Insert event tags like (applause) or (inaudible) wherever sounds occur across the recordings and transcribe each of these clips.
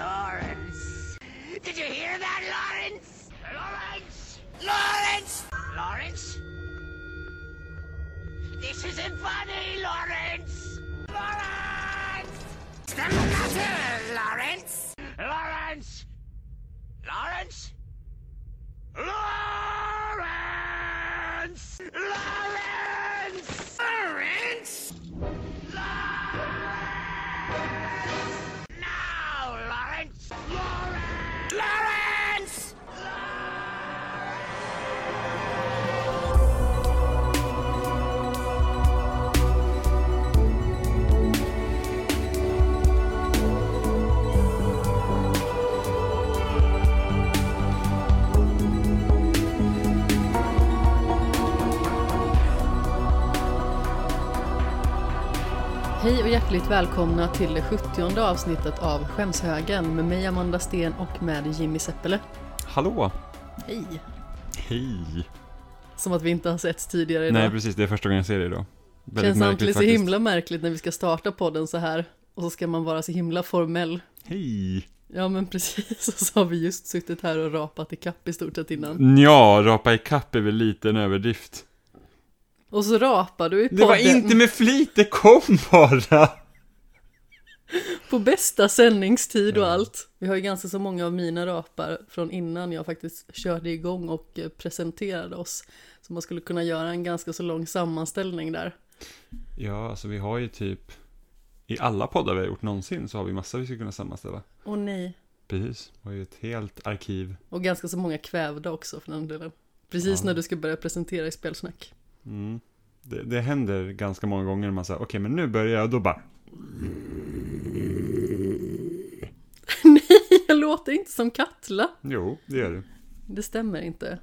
Lawrence. Did you hear that, Lawrence? Lawrence! Lawrence! Lawrence? This isn't funny, Lawrence! Lawrence! What's the matter, Lawrence? Lawrence! Lawrence? Lawrence! Lawrence! Hej och hjärtligt välkomna till det 70 avsnittet av Skämshögen med mig Amanda Sten och med Jimmy Seppele. Hallå! Hej! Hej! Som att vi inte har setts tidigare idag. Nej precis, det är första gången jag ser dig idag. Väldigt Känns samtidigt så himla märkligt när vi ska starta podden så här och så ska man vara så himla formell. Hej! Ja men precis, och (laughs) så har vi just suttit här och rapat i kapp i stort sett innan. Ja, rapa i kapp är väl lite en överdrift. Och så rapar du i podden Det var inte med flit, det kom bara! på bästa sändningstid och allt. Vi har ju ganska så många av mina rapar från innan jag faktiskt körde igång och eh, presenterade oss. Så man skulle kunna göra en ganska så lång sammanställning där. Ja, alltså vi har ju typ i alla poddar vi har gjort någonsin så har vi massa vi skulle kunna sammanställa. Åh nej. Precis, vi har ju ett helt arkiv. Och ganska så många kvävda också för den delen. Precis Ja. när du ska börja presentera i spelsnack. Mm. Det, det händer ganska många gånger när man säger okej men nu börjar jag och då bara (laughs) nej, jag låter inte som Katla. Jo, det gör du. Det stämmer inte.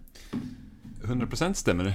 100% stämmer det.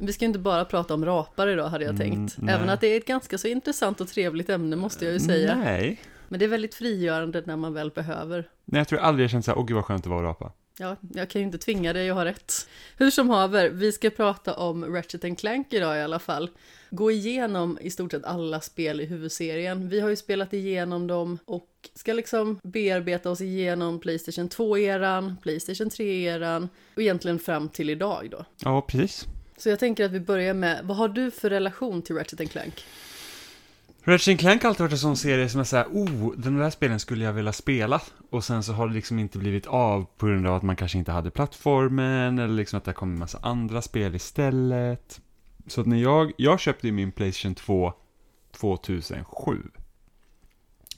Vi ska inte bara prata om rapar idag hade jag Mm, tänkt. nej. Även att det är ett ganska så intressant och trevligt ämne måste jag ju säga. Nej. Men det är väldigt frigörande när man väl behöver. Nej, jag tror aldrig jag känt såhär, åh gud vad skönt det var att rapa. Ja, jag kan ju inte tvinga dig att ha rätt. Hur som haver, vi ska prata om Ratchet Clank idag i alla fall. Gå igenom i stort sett alla spel i huvudserien. Vi har ju spelat igenom dem och ska liksom bearbeta oss igenom Playstation 2-eran, Playstation 3-eran och egentligen fram till idag då. Ja, precis. Så jag tänker att vi börjar med, vad har du för relation till Ratchet Clank? Ratchet Clank har alltid varit en sån serie som är såhär, oh, den där spelen skulle jag vilja spela. Och sen så har det liksom inte blivit av på grund av att man kanske inte hade plattformen, eller liksom att det kom en massa andra spel istället. Så att när jag, jag köpte ju min Playstation 2 2007.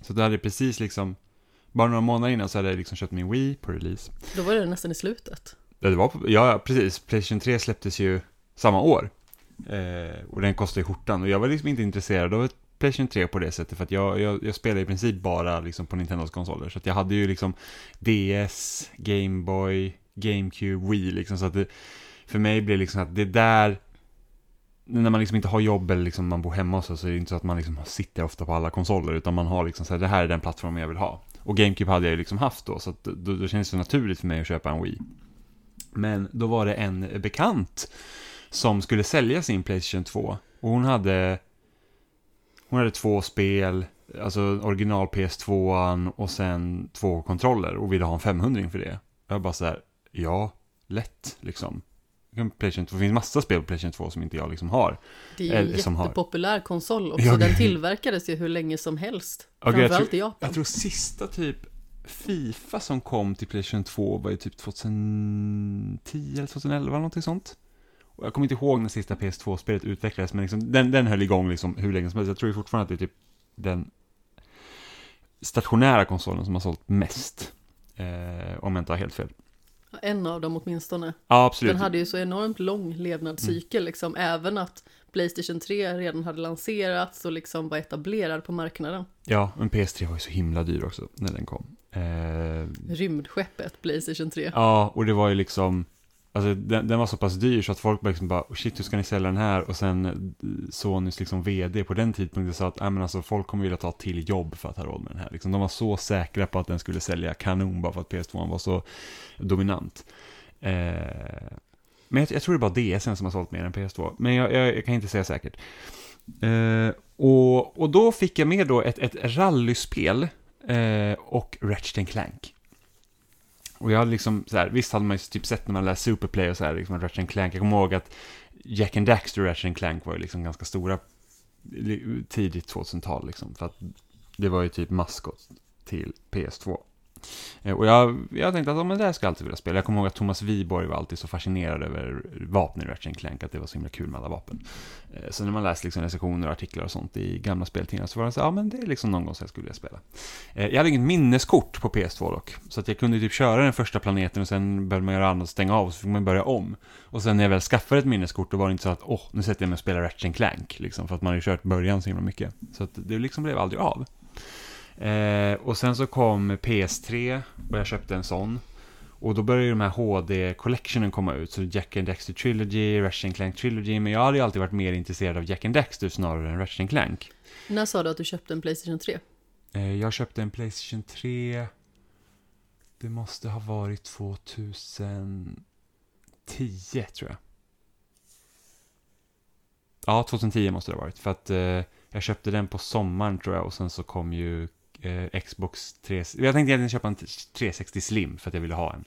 Så det hade precis liksom, bara några månader innan så hade jag liksom köpt min Wii på release. Då var det nästan i slutet. Ja, det var, på- ja, precis. Playstation 3 släpptes ju samma år. Eh, och den kostade skjortan. Och jag var liksom inte intresserad av ett Playstation 3 på det sättet. För att jag, jag, jag spelar i princip bara liksom på Nintendos konsoler. Så att jag hade ju liksom DS, Game Boy, GameCube, Wii liksom. Så att det, för mig blir liksom att det där... När man liksom inte har jobb eller liksom man bor hemma och så, så är det inte så att man liksom sitter ofta på alla konsoler. Utan man har liksom så här, det här är den plattformen jag vill ha. Och GameCube hade jag ju liksom haft då. Så att då, då kändes det naturligt för mig att köpa en Wii. Men då var det en bekant som skulle sälja sin Playstation 2. Och hon hade, hon hade två spel, alltså original PS2 och sen två kontroller och ville ha en 500 för det. Jag bara så här, ja, lätt liksom. PlayStation 2, det finns massa spel på Playstation 2 som inte jag liksom har. Det är ju Eller en som har- jättepopulär konsol också. Ja, Den tillverkades ju hur länge som helst. Jag Framförallt tror- i Japan. Jag tror sista typ Fifa som kom till Playstation 2 var ju typ 2010 eller 2011 eller någonting sånt. Och jag kommer inte ihåg när sista PS2-spelet utvecklades, men liksom, den, den höll igång liksom hur länge som helst. Jag tror fortfarande att det är typ den stationära konsolen som har sålt mest. Eh, om jag inte har helt fel. En av dem åtminstone. Ja, absolut. Den hade ju så enormt lång levnadscykel liksom. Även att Playstation 3 redan hade lanserats och liksom var etablerad på marknaden. Ja, men PS3 var ju så himla dyr också när den kom. Eh, Rymdskeppet Playstation 3. Ja, och det var ju liksom, alltså den, den var så pass dyr så att folk bara liksom bara, "Oh, shit hur ska ni sälja den här? Och sen eh, Sonys liksom vd på den tidpunkten sa att, nej men alltså folk kommer vilja ta till jobb för att ha råd med den här. Liksom, de var så säkra på att den skulle sälja kanon bara för att PS2 var så dominant. Eh, men jag, jag tror det är bara DSen som har sålt mer än PS2, men jag, jag, jag kan inte säga säkert. Eh, och, och då fick jag med då ett, ett rallyspel eh, och Ratchet Clank. Och jag hade liksom så här, visst hade man ju typ sett när man läste Superplay och så här, liksom Ratchet Clank. Jag kommer ihåg att Jack and Daxter och Ratchet Clank var ju liksom ganska stora tidigt 2000-tal liksom. För att det var ju typ maskot till PS2. Eh, och jag, jag tänkte att ja, men det här ska jag alltid vilja spela. Jag kommer ihåg att Thomas Wiborg var alltid så fascinerad över vapen i Ratchet Clank, att det var så himla kul med alla vapen. Eh, så när man läste liksom recensioner och artiklar och sånt i gamla speltidningar så var det så ja men det är liksom någon gång så jag skulle vilja spela. Eh, jag hade inget minneskort på PS2 dock, så att jag kunde typ köra den första planeten och sen började man göra annat och stänga av och så fick man börja om. Och sen när jag väl skaffade ett minneskort då var det inte så att åh, nu sätter jag mig och spelar Ratchet Clank, liksom, för att man har ju kört början så himla mycket. Så att det liksom blev aldrig av. Eh, och sen så kom PS3 och jag köpte en sån. Och då började ju de här HD-collectionen komma ut, så Jack and Dexter Trilogy, Ratchet Clank Trilogy, men jag hade ju alltid varit mer intresserad av Jack and Dexter snarare än Ratchet Clank. När sa du att du köpte en Playstation 3? Eh, jag köpte en Playstation 3, det måste ha varit 2010 tror jag. Ja, 2010 måste det ha varit, för att eh, jag köpte den på sommaren tror jag och sen så kom ju eh, Xbox 3... Jag tänkte egentligen köpa en 360 Slim för att jag ville ha en.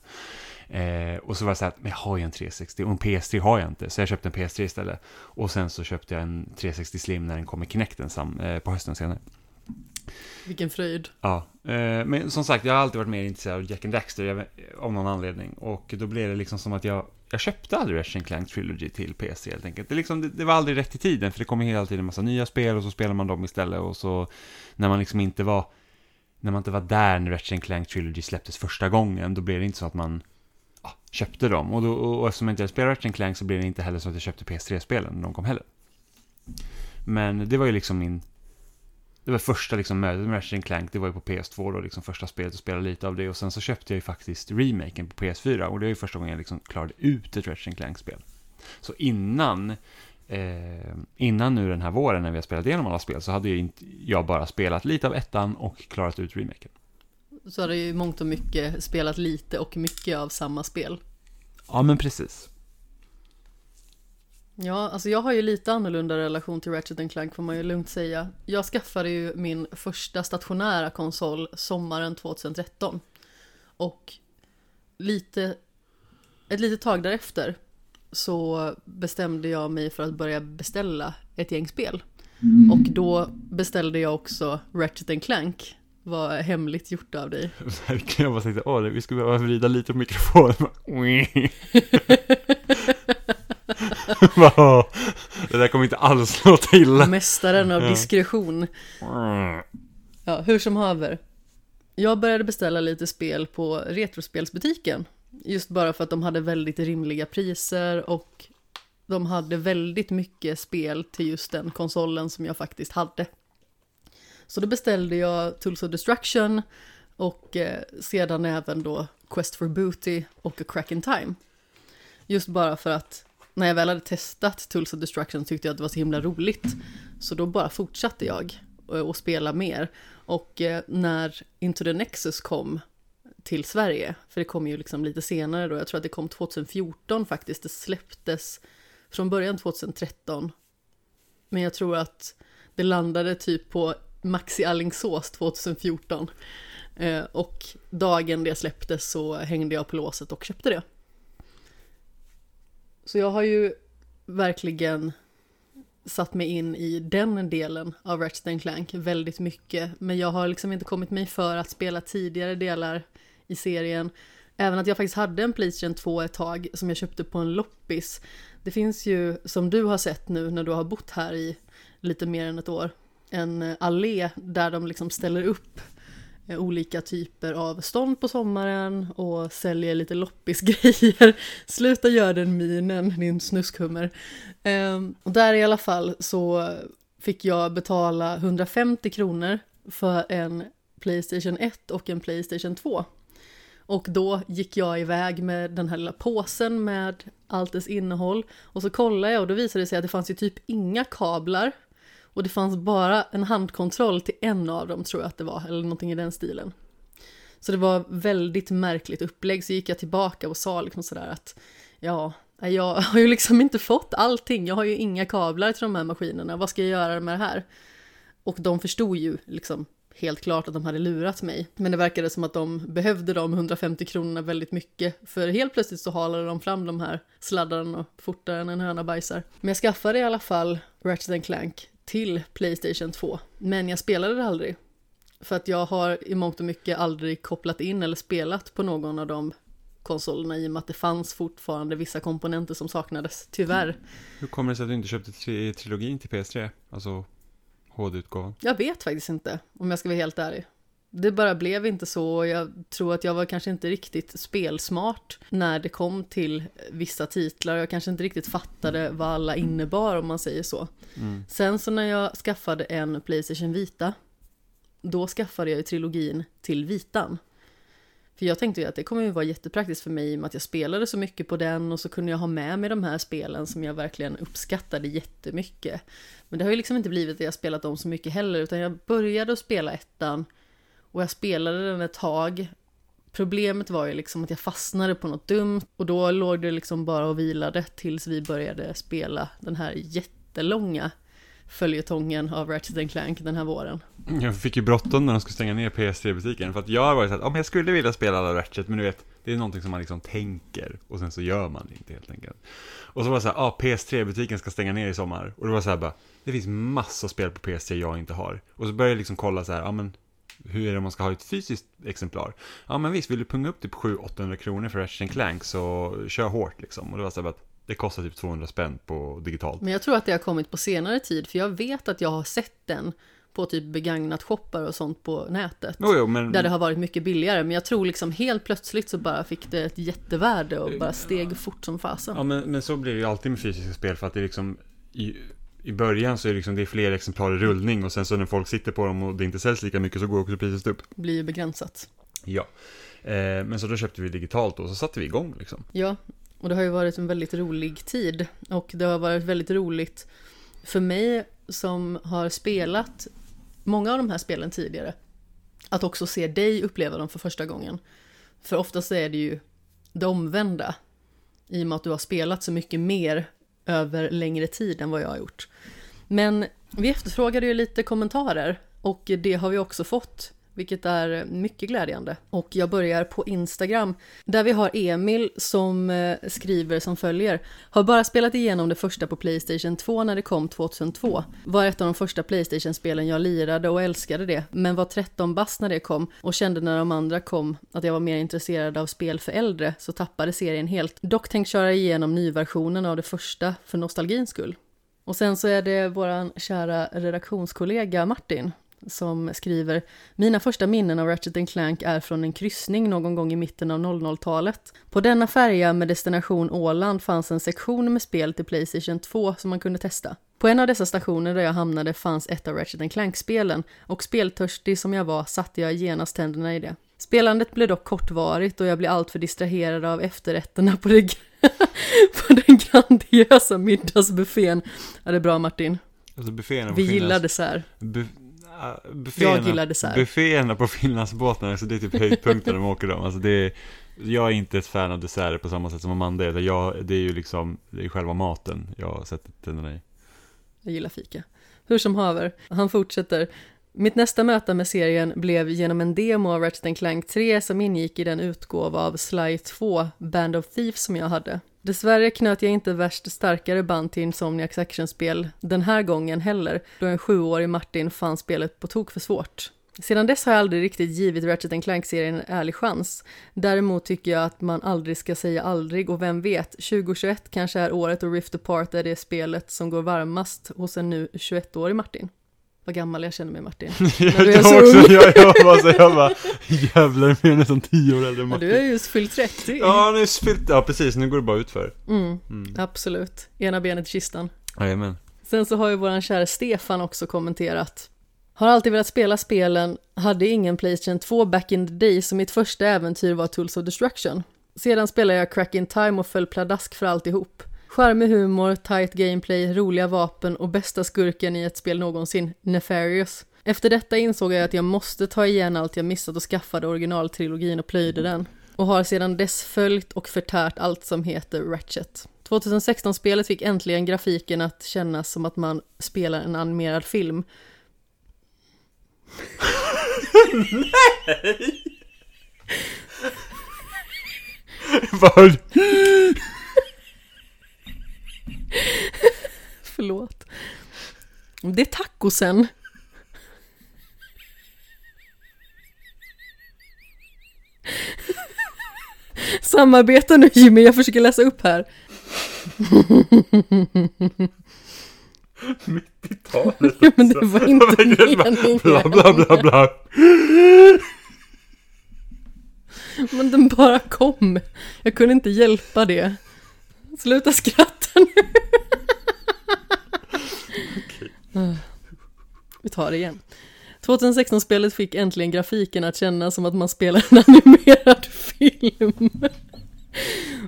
Eh, och så var det så här, men jag har ju en 360 och en PS3 har jag inte, så jag köpte en PS3 istället. Och sen så köpte jag en 360 Slim när den kom i Kinecten sam, eh, på hösten senare. Vilken fröjd. Ja, eh, men som sagt, jag har alltid varit mer intresserad av Jack and Daxter jag, av någon anledning. Och då blev det liksom som att jag, jag köpte aldrig Ratchet Clank Trilogy till PC helt enkelt. Det, liksom, det, det var aldrig rätt i tiden, för det kom ju hela tiden en massa nya spel och så spelar man dem istället. Och så när man liksom inte var, när man inte var där när Ratchet Clank Trilogy släpptes första gången, då blev det inte så att man ja, köpte dem. Och, då, och, och eftersom jag inte spelade Ratchet Clank så blev det inte heller så att jag köpte PS3-spelen när de kom heller. Men det var ju liksom min det var första liksom mötet med Ratchet Clank, det var ju på PS2 då, liksom första spelet och spelade lite av det. Och sen så köpte jag ju faktiskt remaken på PS4 och det var ju första gången jag liksom klarade ut ett Ratchet Clank-spel. Så innan, eh, innan nu den här våren när vi har spelat igenom alla spel så hade ju inte jag bara spelat lite av ettan och klarat ut remaken. Så har det ju mångt och mycket spelat lite och mycket av samma spel. Ja, men precis. Ja, alltså jag har ju lite annorlunda relation till Ratchet Clank får man ju lugnt säga. Jag skaffade ju min första stationära konsol sommaren 2013. Och lite, ett litet tag därefter så bestämde jag mig för att börja beställa ett gäng spel. Och då beställde jag också Ratchet Clank. Var hemligt gjort av dig. (laughs) Verkligen, jag bara tänkte, åh, vi skulle behöva vrida lite på mikrofonen. (laughs) Det där kommer inte alls låta illa. Mästaren av diskretion. Ja, hur som haver. Jag började beställa lite spel på Retrospelsbutiken. Just bara för att de hade väldigt rimliga priser och de hade väldigt mycket spel till just den konsolen som jag faktiskt hade. Så då beställde jag Tools of Destruction och eh, sedan även då Quest for Booty och A Crack in Time. Just bara för att när jag väl hade testat Tools of Destruction tyckte jag att det var så himla roligt. Så då bara fortsatte jag eh, och spela mer. Och eh, när Into the Nexus kom till Sverige, för det kom ju liksom lite senare då, jag tror att det kom 2014 faktiskt, det släpptes från början 2013. Men jag tror att det landade typ på Maxi Alingsås 2014. Eh, och dagen det släpptes så hängde jag på låset och köpte det. Så jag har ju verkligen satt mig in i den delen av Ratchet Clank väldigt mycket. Men jag har liksom inte kommit mig för att spela tidigare delar i serien. Även att jag faktiskt hade en Playstation 2 ett tag som jag köpte på en loppis. Det finns ju, som du har sett nu när du har bott här i lite mer än ett år, en allé där de liksom ställer upp eh, olika typer av stånd på sommaren och säljer lite loppisgrejer. (laughs) Sluta göra den minen, din snuskhummer. Ehm, och där i alla fall så fick jag betala 150 kronor för en Playstation 1 och en Playstation 2. Och då gick jag iväg med den här lilla påsen med allt dess innehåll. Och så kollade jag och då visade det sig att det fanns ju typ inga kablar. Och det fanns bara en handkontroll till en av dem tror jag att det var, eller någonting i den stilen. Så det var väldigt märkligt upplägg, så gick jag tillbaka och sa liksom sådär att ja, jag (laughs) har ju liksom inte fått allting, jag har ju inga kablar till de här maskinerna, vad ska jag göra med det här? Och de förstod ju liksom helt klart att de hade lurat mig. Men det verkade som att de behövde de 150 kronorna väldigt mycket. För helt plötsligt så halade de fram de här sladdarna fortare än en höna bajsar. Men jag skaffade i alla fall Ratchet Clank till Playstation 2. Men jag spelade det aldrig. För att jag har i mångt och mycket aldrig kopplat in eller spelat på någon av de konsolerna i och med att det fanns fortfarande vissa komponenter som saknades, tyvärr. Hur kommer det sig att du inte köpte tri trilogin till PS3? Alltså HD-utgåvan? Jag vet faktiskt inte, om jag ska vara helt ärlig. Det bara blev inte så och jag tror att jag var kanske inte riktigt spelsmart när det kom till vissa titlar. Jag kanske inte riktigt fattade vad alla innebar om man säger så. Mm. Sen så när jag skaffade en Playstation Vita, då skaffade jag ju trilogin till Vitan. För jag tänkte ju att det kommer ju vara jättepraktiskt för mig i och med att jag spelade så mycket på den och så kunde jag ha med mig de här spelen som jag verkligen uppskattade jättemycket. Men det har ju liksom inte blivit att jag spelat dem så mycket heller utan jag började att spela ettan och jag spelade den ett tag. Problemet var ju liksom att jag fastnade på något dumt och då låg det liksom bara och vilade tills vi började spela den här jättelånga följetongen av Ratchet Clank den här våren. Mm. Jag fick ju bråttom när de skulle stänga ner PS3-butiken för att jag har varit såhär, om jag skulle vilja spela alla Ratchet, men du vet, det är någonting som man liksom tänker och sen så gör man det inte helt enkelt. Och så var det såhär, ja, ah, PS3-butiken ska stänga ner i sommar. Och det var såhär bara, det finns massa spel på PS3 jag inte har. Och så började jag liksom kolla så här, ja men hur är det om man ska ha ett fysiskt exemplar? Ja men visst, vill du punga upp typ 700-800 kronor för Ratchet Clank så kör hårt liksom. Och det var så här att det kostar typ 200 spänn på digitalt. Men jag tror att det har kommit på senare tid, för jag vet att jag har sett den på typ begagnat shoppar och sånt på nätet. Jo, jo, men... Där det har varit mycket billigare. Men jag tror liksom helt plötsligt så bara fick det ett jättevärde och bara steg fort som fasen. Ja, men, men så blir det ju alltid med fysiska spel för att det är liksom i, i början så är det liksom det är fler exemplar i rullning och sen så när folk sitter på dem och det inte säljs lika mycket så går också priset upp. Det blir ju begränsat. Ja. Eh, men så då köpte vi digitalt och så satte vi igång liksom. Ja, och det har ju varit en väldigt rolig tid. Och det har varit väldigt roligt för mig som har spelat många av de här spelen tidigare. Att också se dig uppleva dem för första gången. För oftast är det ju det omvända. I och med att du har spelat så mycket mer över längre tid än vad jag har gjort. Men vi efterfrågade ju lite kommentarer och det har vi också fått vilket är mycket glädjande. Och jag börjar på Instagram, där vi har Emil som eh, skriver som följer. Har bara spelat igenom det första på Playstation 2 när det kom 2002. Var ett av de första Playstation-spelen jag lirade och älskade det, men var 13 bast när det kom och kände när de andra kom att jag var mer intresserad av spel för äldre, så tappade serien helt. Dock tänkt köra igenom nyversionen av det första för nostalgins skull. Och sen så är det våran kära redaktionskollega Martin som skriver Mina första minnen av Ratchet Clank är från en kryssning någon gång i mitten av 00-talet. På denna färja med destination Åland fanns en sektion med spel till Playstation 2 som man kunde testa. På en av dessa stationer där jag hamnade fanns ett av Ratchet Clank-spelen och speltörstig som jag var satte jag genast tänderna i det. Spelandet blev dock kortvarigt och jag blev alltför distraherad av efterrätterna på, det, (laughs) på den grandiösa middagsbuffén. Ja, det är bra Martin. Alltså Vi gillar dessert. Bu jag gillar dessert. Bufféerna på Finlandsbåtarna, alltså det är typ höjdpunkten de åker dem. Alltså det är, jag är inte ett fan av desserter på samma sätt som Amanda är. Jag, det är ju liksom, det är själva maten jag sätter tänderna i. Jag gillar fika. Hur som haver, han fortsätter. Mitt nästa möte med serien blev genom en demo av Ratchet Clank 3 som ingick i den utgåva av Sly 2, Band of Thieves som jag hade. Dessvärre knöt jag inte värst starkare band till Insomniacs actionspel den här gången heller, då en sjuårig Martin fann spelet på tok för svårt. Sedan dess har jag aldrig riktigt givit Ratchet Clank-serien en ärlig chans. Däremot tycker jag att man aldrig ska säga aldrig och vem vet, 2021 kanske är året och Rift Apart är det spelet som går varmast hos en nu 21-årig Martin. Vad gammal jag känner mig Martin. (laughs) jag, jag också, jag, jag, bara, så, jag bara, jävlar, jag är nästan tio år äldre Martin. Ja, du är just fyllt 30. Ja, nu fyllt, ja precis, nu går det bara ut för. Mm, mm. Absolut, ena benet i kistan. Jajamän. Sen så har ju våran kära Stefan också kommenterat. Har alltid velat spela spelen, hade ingen Playstation 2 back in the day, så mitt första äventyr var Tools of Destruction. Sedan spelade jag Crack in Time och föll pladask för alltihop. Charmig humor, tight gameplay, roliga vapen och bästa skurken i ett spel någonsin, Nefarious. Efter detta insåg jag att jag måste ta igen allt jag missat och skaffade originaltrilogin och plöjde den. Och har sedan dess följt och förtärt allt som heter Ratchet. 2016-spelet fick äntligen grafiken att kännas som att man spelar en animerad film. (laughs) Vad? (laughs) Förlåt. Det är tacosen. (laughs) Samarbeta nu Jimmy, jag försöker läsa upp här. (laughs) Mitt i talet Ja, men det var inte meningen. Bla bla bla bla. Men den bara kom. Jag kunde inte hjälpa det. Sluta skratta nu. Vi tar det igen. 2016-spelet fick äntligen grafiken att kännas som att man spelar en animerad film.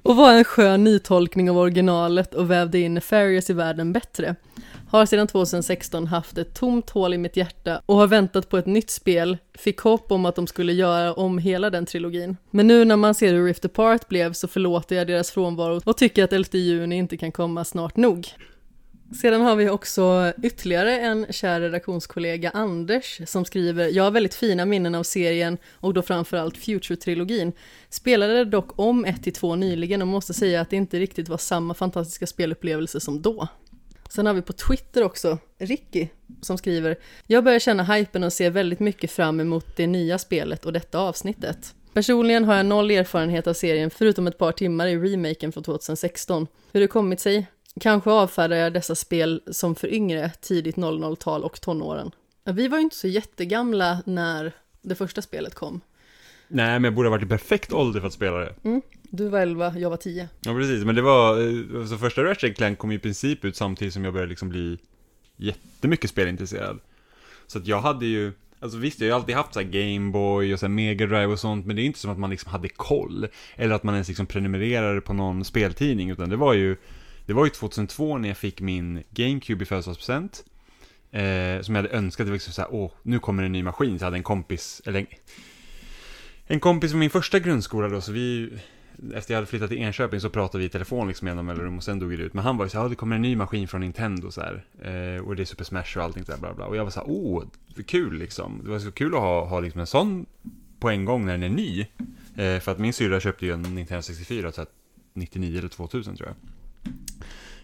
Och var en skön nytolkning av originalet och vävde in Nefarious i världen bättre. Har sedan 2016 haft ett tomt hål i mitt hjärta och har väntat på ett nytt spel, fick hopp om att de skulle göra om hela den trilogin. Men nu när man ser hur Rift Apart blev så förlåter jag deras frånvaro och tycker att 11 juni inte kan komma snart nog. Sedan har vi också ytterligare en kär redaktionskollega, Anders, som skriver “Jag har väldigt fina minnen av serien och då framförallt Future-trilogin. Spelade dock om 1-2 nyligen och måste säga att det inte riktigt var samma fantastiska spelupplevelse som då.” Sen har vi på Twitter också Ricky som skriver “Jag börjar känna hypen och ser väldigt mycket fram emot det nya spelet och detta avsnittet. Personligen har jag noll erfarenhet av serien förutom ett par timmar i remaken från 2016. Hur det kommit sig? Kanske avfärdar jag dessa spel som för yngre, tidigt 00-tal och tonåren. Vi var ju inte så jättegamla när det första spelet kom. Nej, men jag borde ha varit i perfekt ålder för att spela det. Mm. Du var 11, jag var 10. Ja, precis. Men det var, så första Ratchet Clank kom i princip ut samtidigt som jag började liksom bli jättemycket spelintresserad. Så att jag hade ju, alltså visst, jag har ju alltid haft så här Gameboy och så här Mega Drive och sånt, men det är inte som att man liksom hade koll. Eller att man ens liksom prenumererade på någon speltidning, utan det var ju, det var ju 2002 när jag fick min GameCube i födelsedagspresent. Eh, som jag hade önskat, det var liksom såhär, åh, nu kommer en ny maskin. Så jag hade en kompis, eller en, en kompis från min första grundskola då, så vi, efter jag hade flyttat till Enköping så pratade vi i telefon liksom genom mellanrum och sen dog det ut. Men han var ju så här, ja det kommer en ny maskin från Nintendo så här. Eh, och det är Super Smash och allting så här, bla bla. Och jag var så här, åh, kul liksom. Det var så kul att ha, ha liksom en sån på en gång när den är ny. Eh, för att min syrra köpte ju en Nintendo 64, så här, 99 eller 2000 tror jag.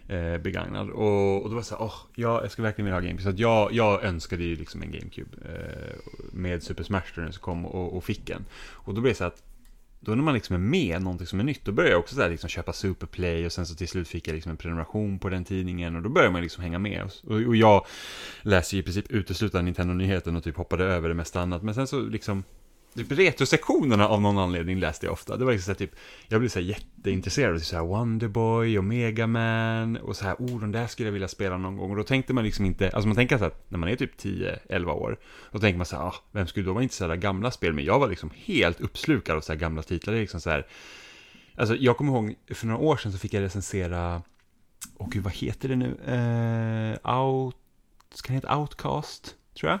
Eh, begagnad. Och, och då var det så här, åh, ja, jag ska verkligen vilja ha GameCube. Så att jag, jag önskade ju liksom en GameCube. Eh, med Super Smash när den kom och, och fick en. Och då blev det så att då när man liksom är med någonting som är nytt, då börjar jag också så här liksom köpa Superplay och sen så till slut fick jag liksom en prenumeration på den tidningen och då börjar man liksom hänga med. Och, och jag läser ju i princip uteslutande Nintendo-nyheten och typ hoppade över det mesta annat. Men sen så liksom, typ retrosektionerna av någon anledning läste jag ofta. Det var liksom så här, typ, jag blev så här jätteintresserad av typ så här Wonderboy och Megaman och så här, oh, de där skulle jag vilja spela någon gång. Och då tänkte man liksom inte, alltså man tänker så att när man är typ 10-11 år, då tänker man så här, ah, vem skulle då vara intresserad av gamla spel? Men jag var liksom helt uppslukad av så här gamla titlar. Det är liksom så här, alltså jag kommer ihåg, för några år sedan så fick jag recensera, och gud, vad heter det nu? Uh, out, ska det heta Outcast, tror jag?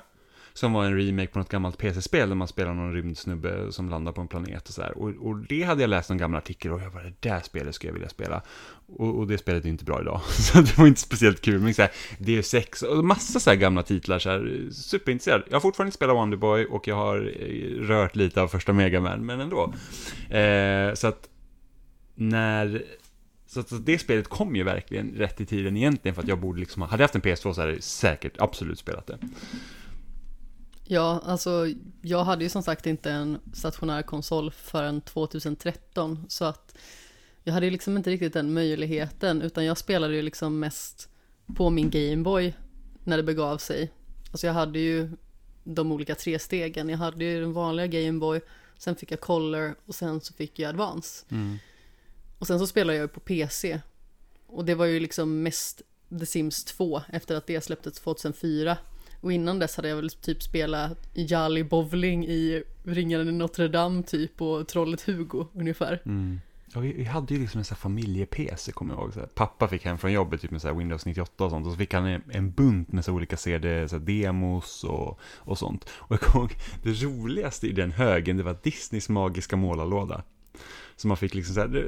Som var en remake på något gammalt PC-spel där man spelar någon rymdsnubbe som landar på en planet och sådär. Och, och det hade jag läst en gammal artikel och jag bara, det där spelet skulle jag vilja spela. Och, och det spelet är inte bra idag. (laughs) Så det var inte speciellt kul. Men såhär, DU6 och massa så gamla titlar så här, superintresserad. Jag har fortfarande inte spelat Wonderboy och jag har eh, rört lite av första Megaman, men ändå. Eh, så att när så att det spelet kom ju verkligen rätt i tiden egentligen för att jag borde liksom, hade jag haft en PS2 så hade jag säkert absolut spelat det. Ja, alltså jag hade ju som sagt inte en stationär konsol förrän 2013 så att jag hade ju liksom inte riktigt den möjligheten utan jag spelade ju liksom mest på min Gameboy när det begav sig. Alltså jag hade ju de olika tre stegen. Jag hade ju den vanliga Gameboy, sen fick jag Color och sen så fick jag Advance. Mm. Och sen så spelade jag ju på PC. Och det var ju liksom mest The Sims 2 efter att det släpptes 2004. Och innan dess hade jag väl typ spelat Jolly Bowling i Ringaren i Notre Dame typ och Trollet Hugo ungefär. Mm. Vi, vi hade ju liksom en sån här familje-PC, kommer jag ihåg. Här, pappa fick hem från jobbet typ med så Windows 98 och sånt. Och så fick han en, en bunt med så olika CD-demos och, och sånt. Och jag kommer ihåg, det roligaste i den högen, det var Disneys magiska målarlåda. Så man fick liksom så här, det,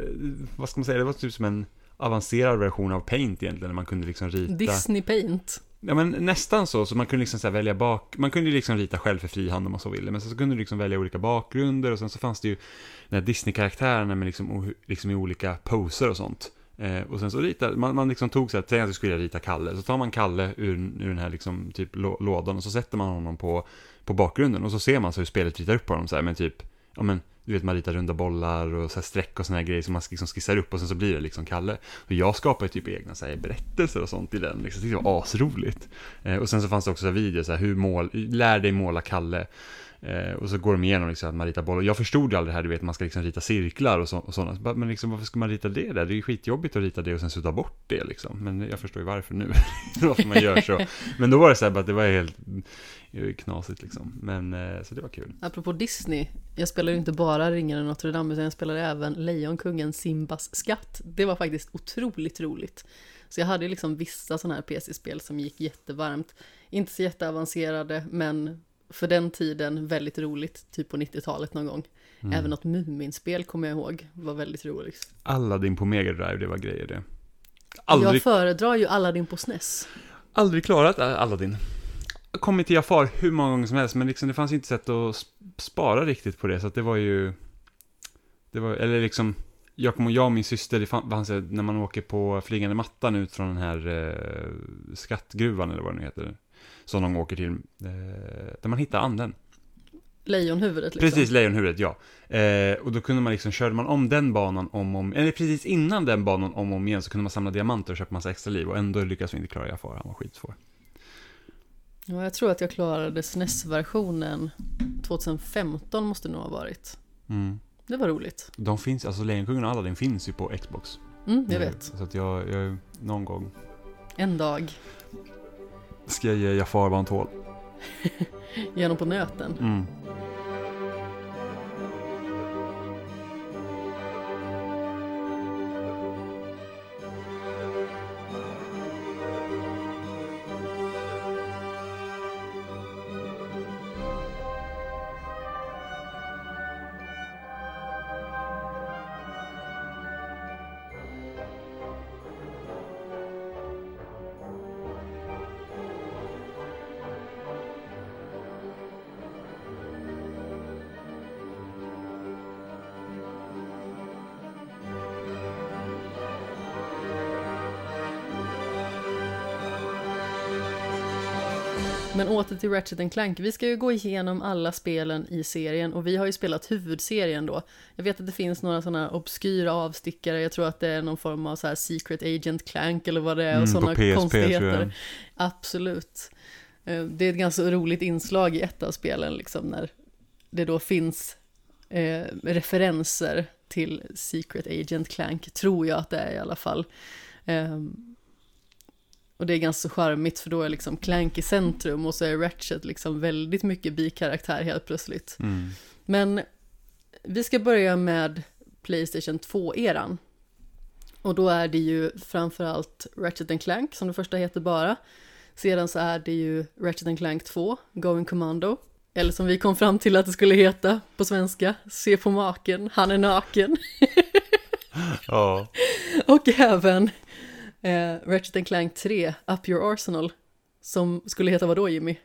vad ska man säga, det var typ som en avancerad version av Paint egentligen, när man kunde liksom rita. Disney Paint. Ja men nästan så, så man kunde liksom så här välja bak, man kunde ju liksom rita själv för frihand om man så ville, men sen så kunde du liksom välja olika bakgrunder och sen så fanns det ju den här Disney-karaktärerna med liksom, liksom i olika poser och sånt. Eh, och sen så ritade, man, man liksom tog så här, säg att du skulle rita Kalle, så tar man Kalle ur, ur den här liksom typ lådan och så sätter man honom på, på bakgrunden. Och så ser man så hur spelet ritar upp honom så här med typ, ja men du vet man ritar runda bollar och så här streck och såna här grejer som man liksom skissar upp och sen så blir det liksom Kalle. Och jag skapar ju typ egna så här berättelser och sånt i den, liksom. det var asroligt. Eh, och sen så fanns det också så här videor, så här, hur mål, lär dig måla Kalle. Eh, och så går de igenom liksom att man ritar bollar. Jag förstod ju aldrig det här, du vet, man ska liksom rita cirklar och, så, och sådana. Men liksom, varför ska man rita det där? Det är ju skitjobbigt att rita det och sen sudda bort det liksom. Men jag förstår ju varför nu. (laughs) varför man gör så. Men då var det så här bara att det var helt det var ju knasigt liksom. Men, eh, så det var kul. Apropå Disney, jag spelar ju inte bara Ringen och Notre Dame utan jag spelar även Lejonkungen Simbas skatt. Det var faktiskt otroligt roligt. Så jag hade liksom vissa sådana här PC-spel som gick jättevarmt. Inte så jätteavancerade, men för den tiden väldigt roligt, typ på 90-talet någon gång. Även något Muminspel kommer jag ihåg, var väldigt roligt. Aladdin på Mega Drive, det var grejer det. Aldrig, Jag föredrar ju Aladdin på SNES. aldrig klarat Aladdin. Kommit till Jafar hur många gånger som helst, men liksom, det fanns inte sätt att sp- spara riktigt på det, så att det var ju... Det var, eller liksom, jag, kommer- jag och min syster, det fan- fanns, när man åker på flygande mattan ut från den här eh, skattgruvan, eller vad det nu heter, som de åker till, eh, där man hittar anden. Lejonhuvudet liksom. Precis, lejonhuvudet, ja. Eh, och då kunde man liksom, körde man om den banan om och om, eller precis innan den banan om och om igen så kunde man samla diamanter och köpa massa extra liv och ändå lyckades vi inte klara Jafar, han var skitsvår. Ja, jag tror att jag klarade SNES-versionen 2015 måste det nog ha varit. Mm. Det var roligt. De finns, alltså Lejonkungen och Aladdin finns ju på Xbox. Mm, jag Eh, vet. Så att jag, jag, någon gång En dag, ska jag ge Jafar vad han tål. (laughs) genom på nöten. Mm. Men åter till Ratchet Clank. Vi ska ju gå igenom alla spelen i serien och vi har ju spelat huvudserien då. Jag vet att det finns några sådana obskyra avstickare. Jag tror att det är någon form av så här Secret Agent Clank eller vad det är och Mm, sådana PSP konstigheter. Absolut. Eh, Det är ett ganska roligt inslag i ett av spelen, liksom, när det då finns eh, referenser till Secret Agent Clank, tror jag att det är i alla fall. Ehm, och det är ganska charmigt för då är liksom Clank i centrum och så är Ratchet liksom väldigt mycket bikaraktär helt plötsligt. Mm. Men vi ska börja med Playstation 2-eran. Och då är det ju framförallt Ratchet Clank som det första heter bara. Sedan så är det ju Ratchet Clank 2, Going Commando. Eller som vi kom fram till att det skulle heta på svenska, Se på maken, han är naken. Ja. (laughs) Och även eh, Ratchet Clank 3, Up Your Arsenal. Som skulle heta vad då Jimmy?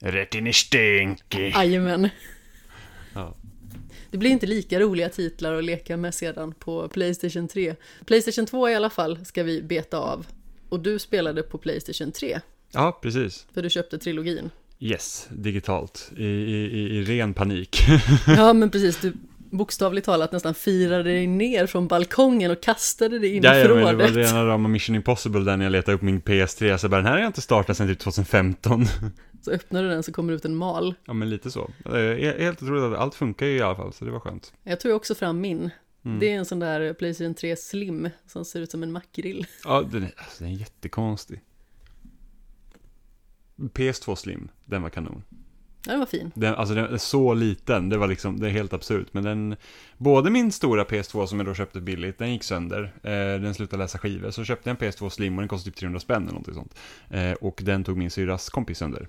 Rätt in i stinky. Jajamän. Ja. Det blir inte lika roliga titlar att leka med sedan på Playstation 3. Playstation 2 i alla fall ska vi beta av. Och du spelade på Playstation 3, ja, precis. för du köpte trilogin. Yes, digitalt. I, i, i, i ren panik. Ja, men precis, du bokstavligt talat nästan firade dig ner från balkongen och kastade dig in i Ja, ja, men det var rena rama Mission Impossible där när jag letade upp min PS3, så bara den här har jag inte startat sedan typ 2015. (laughs) Så öppnar du den så kommer det ut en mal. Ja, men lite så. Eh, he- Helt otroligt att allt funkar ju i alla fall, så det var skönt. Jag tog också fram min. Mm. Det är en sån där Playstation 3 Slim som ser ut som en makrill. Ja, den är, alltså, den är jättekonstig. PS2 Slim, den var kanon. Ja, den var fin. Den, alltså den är så liten, det var liksom, det är helt absurt. Men den, både min stora PS2 som jag då köpte billigt, den gick sönder. Eh, den slutade läsa skivor. Så köpte jag en PS2 Slim och den kostade typ 300 spänn eller någonting sånt. Eh, och den tog min syrras kompis sönder.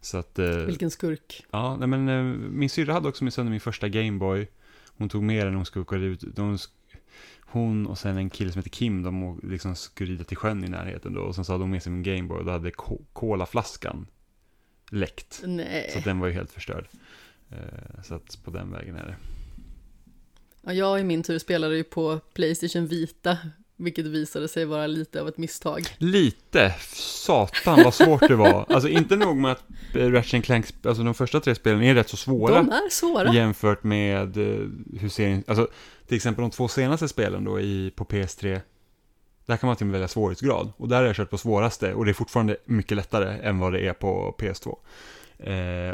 Så att, eh, Vilken skurk. ja, nej men eh, min syrra hade också min sönder min första Gameboy. Hon tog med den hon åka ut. De, hon och sen en kille som heter Kim, de liksom skulle rida till sjön i närheten då. Och sen så hade de med sig en Gameboy och då hade ko- colaflaskan läckt. Så Nej. att den var ju helt förstörd. Eh, Så att på den vägen är det. Ja, jag i min tur spelade ju på Playstation Vita, vilket visade sig vara lite av ett misstag. Lite, satan vad svårt det var. Alltså inte nog med att eh, Ratchet Clank, alltså de första tre spelen är rätt så svåra. De är svåra. jämfört med eh, hur serien, alltså till exempel de två senaste spelen då i, på PS3, där kan man till och med välja svårighetsgrad. Och där har jag kört på svåraste och det är fortfarande mycket lättare än vad det är på PS2. Eh,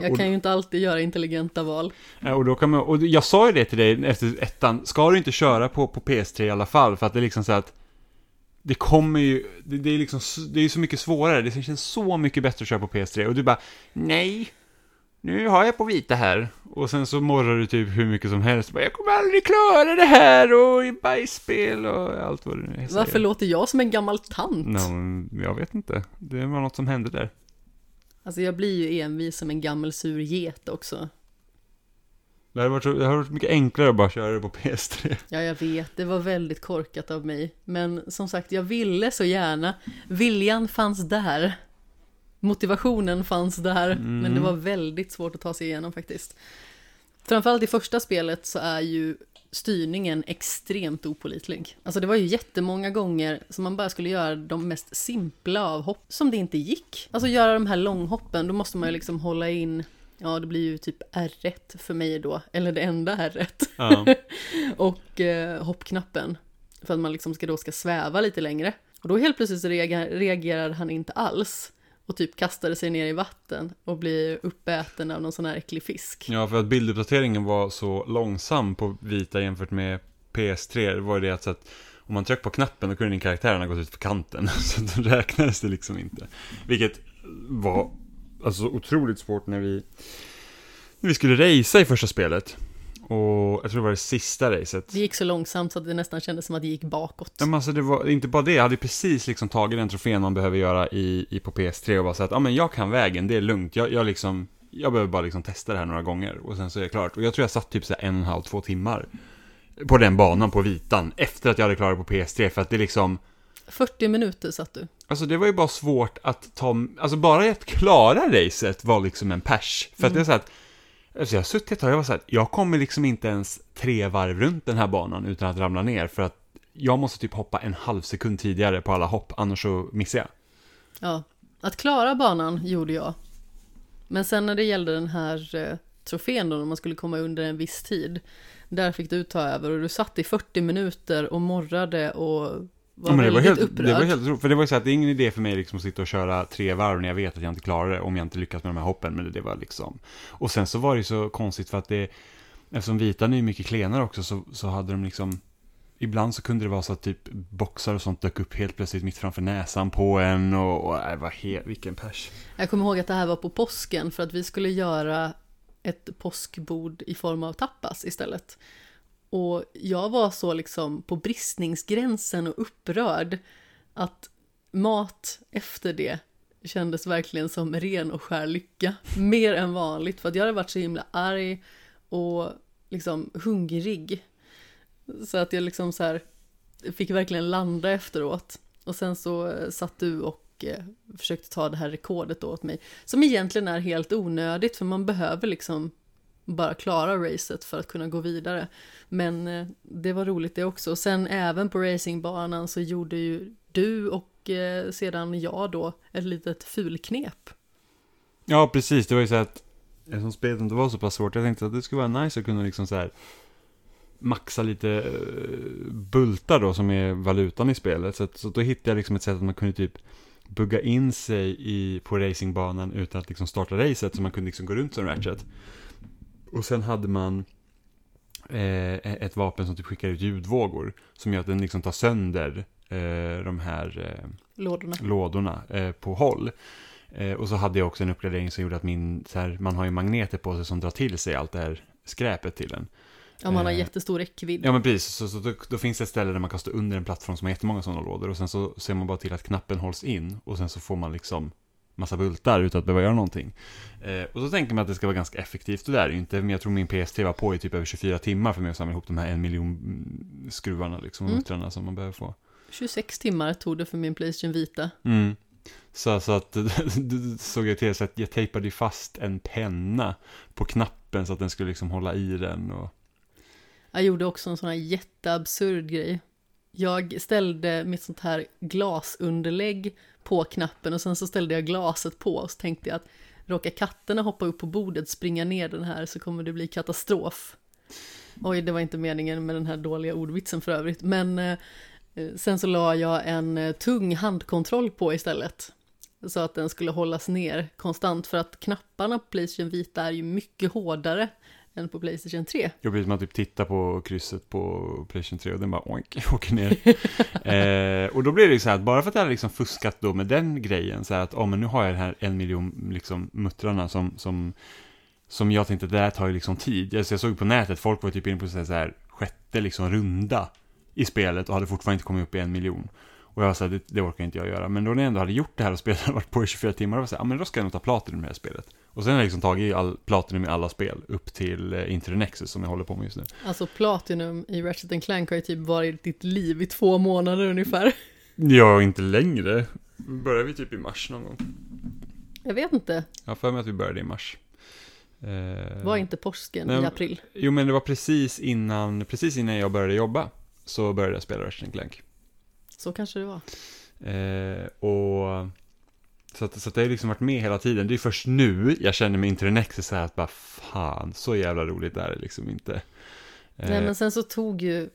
Jag kan ju inte alltid göra intelligenta val. eh, och då kan man, och jag sa ju det till dig efter ettan, ska du inte köra på, på PS3 i alla fall? För att det är liksom så att det kommer ju, det, det är liksom, det är så mycket svårare, det känns så mycket bättre att köra på PS3 och du bara, nej, nu har jag på vita här. Och sen så morrar du typ hur mycket som helst, bara, jag kommer aldrig klara det här och i bajsspel och allt vad det nu är. Varför låter jag som en gammal tant? No, jag vet inte, det var något som hände där. Alltså jag blir ju envis som en gammal sur get också. Det hade varit, så, det hade varit mycket enklare att bara köra det på PS3. Ja, jag vet, det var väldigt korkat av mig. Men som sagt, jag ville så gärna. Viljan fanns där. Motivationen fanns där, men det var väldigt svårt att ta sig igenom faktiskt. Framförallt i första spelet så är ju styrningen extremt opolitlig. Alltså det var ju jättemånga gånger som man bara skulle göra de mest simpla av hopp som det inte gick. Alltså göra de här långhoppen, då måste man ju liksom hålla in, ja det blir ju typ R1 för mig då, eller det enda R1 Ja. (laughs) och eh, hoppknappen. För att man liksom ska då ska sväva lite längre. Och då helt plötsligt reagerar, reagerar han inte alls. Och typ kastade sig ner i vatten och blir uppäten av någon sån här äcklig fisk. ja, för att bilduppdateringen var så långsam på vita jämfört med PS3, det var ju det att, så att om man tryckte på knappen då kunde din karaktär ha gått ut för kanten. (laughs) Så då räknades det liksom inte. Vilket var alltså otroligt svårt när vi, när vi skulle racea i första spelet. Och jag tror det var det sista racet. Det gick så långsamt så att det nästan kändes som att det gick bakåt. Ja, men alltså det var inte bara det, jag hade precis liksom tagit den trofén man behöver göra i, i på PS3 och bara sagt att ja men jag kan vägen, det är lugnt, jag, jag liksom, jag behöver bara liksom testa det här några gånger och sen så är det klart. Och jag tror jag satt typ så en och en halv, två timmar på den banan på vitan efter att jag hade klarat på PS3 för att det liksom, 40 minuter satt du. alltså det var ju bara svårt att ta, alltså bara att klara racet var liksom en pers. För att det är så att, alltså jag har suttit ett tag och jag var så här, jag kommer liksom inte ens tre varv runt den här banan utan att ramla ner för att jag måste typ hoppa en halv sekund tidigare på alla hopp, annars så missar jag. Ja, att klara banan gjorde jag. Men sen när det gällde den här eh, trofén då, när man skulle komma under en viss tid, där fick du ta över och du satt i 40 minuter och morrade och var Ja, men det, var helt, upprörd. det var helt roligt, för det var ju så att det är ingen idé för mig liksom att sitta och köra tre varv när jag vet att jag inte klarar det, om jag inte lyckas med de här hoppen, men det var liksom... Och sen så var det ju så konstigt för att det, eftersom vitan är mycket klenare också, så, så hade de liksom... Ibland så kunde det vara så att typ boxar och sånt dök upp helt plötsligt mitt framför näsan på en och, och äh, det var helt, vilken pers. Jag kommer ihåg att det här var på påsken för att vi skulle göra ett påskbord i form av tapas istället. Och jag var så liksom på bristningsgränsen och upprörd att mat efter det kändes verkligen som ren och skär lycka. Mer än vanligt för att jag hade varit så himla arg och liksom hungrig. Så att jag liksom så här fick verkligen landa efteråt. Och sen så eh, satt du och eh, försökte ta det här rekordet då åt mig. Som egentligen är helt onödigt för man behöver liksom bara klara racet för att kunna gå vidare. Men eh, det var roligt det också. Och sen även på racingbanan så gjorde ju du och eh, sedan jag då ett litet fulknep. Ja, precis. Det var ju så att, eftersom spelet inte var så pass svårt, jag tänkte att det skulle vara nice att kunna liksom så här maxa lite eh, bultar då, som är valutan i spelet. Så, att, så då hittade jag liksom ett sätt att man kunde typ bugga in sig i, på racingbanan utan att liksom starta racet, så man kunde liksom gå runt som Ratchet. Och sen hade man eh, ett vapen som typ skickar ut ljudvågor, som gör att den liksom tar sönder eh, de här eh, Lådorna. lådorna eh, på håll. Eh, och så hade jag också en uppgradering som gjorde att min, så här, man har ju magneter på sig som drar till sig allt det här skräpet till en. Om man har Eh, jättestor räckvidd. Ja men precis, så, så då, då finns det ett ställe där man kan stå under en plattform som har jättemånga sådana lådor och sen så ser man bara till att knappen hålls in och sen så får man liksom massa bultar utan att behöva göra någonting. Eh, och så tänker man att det ska vara ganska effektivt, och det är det ju inte. Men jag tror min PS3 var på i typ över 24 timmar för mig att samla ihop de här en miljon mm, skruvarna liksom, Mm. muttrarna som man behöver få. 26 timmar tog det för min Playstation Vita. Mm. Så, så att, (laughs) såg jag till så att jag tejpade ju fast en penna på knappen så att den skulle liksom hålla i den och... Jag gjorde också en sån här jätteabsurd grej. Jag ställde mitt sånt här glasunderlägg på knappen och sen så ställde jag glaset på och så tänkte jag att råkar katterna hoppa upp på bordet, springa ner den här så kommer det bli katastrof. Oj, det var inte meningen med den här dåliga ordvitsen för övrigt, men eh, sen så la jag en eh, tung handkontroll på istället. Så att den skulle hållas ner konstant för att knapparna på Playstation Vita är ju mycket hårdare än på Playstation 3. Jag blir som att typ titta på krysset på Playstation 3 och den bara oink, (laughs) åker ner. (laughs) eh, och då blir det ju så här att bara för att jag hade liksom fuskat då med den grejen, så här att oh, men nu har jag den här en miljon liksom muttrarna som, som, som jag tänkte, det här tar ju liksom tid. Alltså jag såg på nätet, folk var typ inne på så här, så här sjätte liksom runda i spelet och hade fortfarande inte kommit upp i en miljon. Och jag här, det, det orkar inte jag göra. Men då när jag ändå hade gjort det här och spelet hade (laughs) varit på i 24 timmar, då var jag så här, ja men då ska jag nog ta Platinum i det här spelet. Och sen har jag liksom tagit all, Platinum i alla spel, upp till eh, Into the Nexus som jag håller på med just nu. Alltså Platinum i Ratchet Clank har ju typ varit ditt liv i två månader ungefär. Ja, inte längre. Börjar vi typ i mars någon gång? Jag vet inte, Jag har för mig att vi började i mars. Eh, var inte påsken nej, i april? Jo, men det var precis innan, precis innan jag började jobba. Så började jag spela Ratchet Clank. Så kanske det var. Eh, och så att, så att det har liksom varit med hela tiden. Det är först nu jag känner mig Nexus så här att bara fan, så jävla roligt är det liksom inte. Eh, Nej men sen så tog ju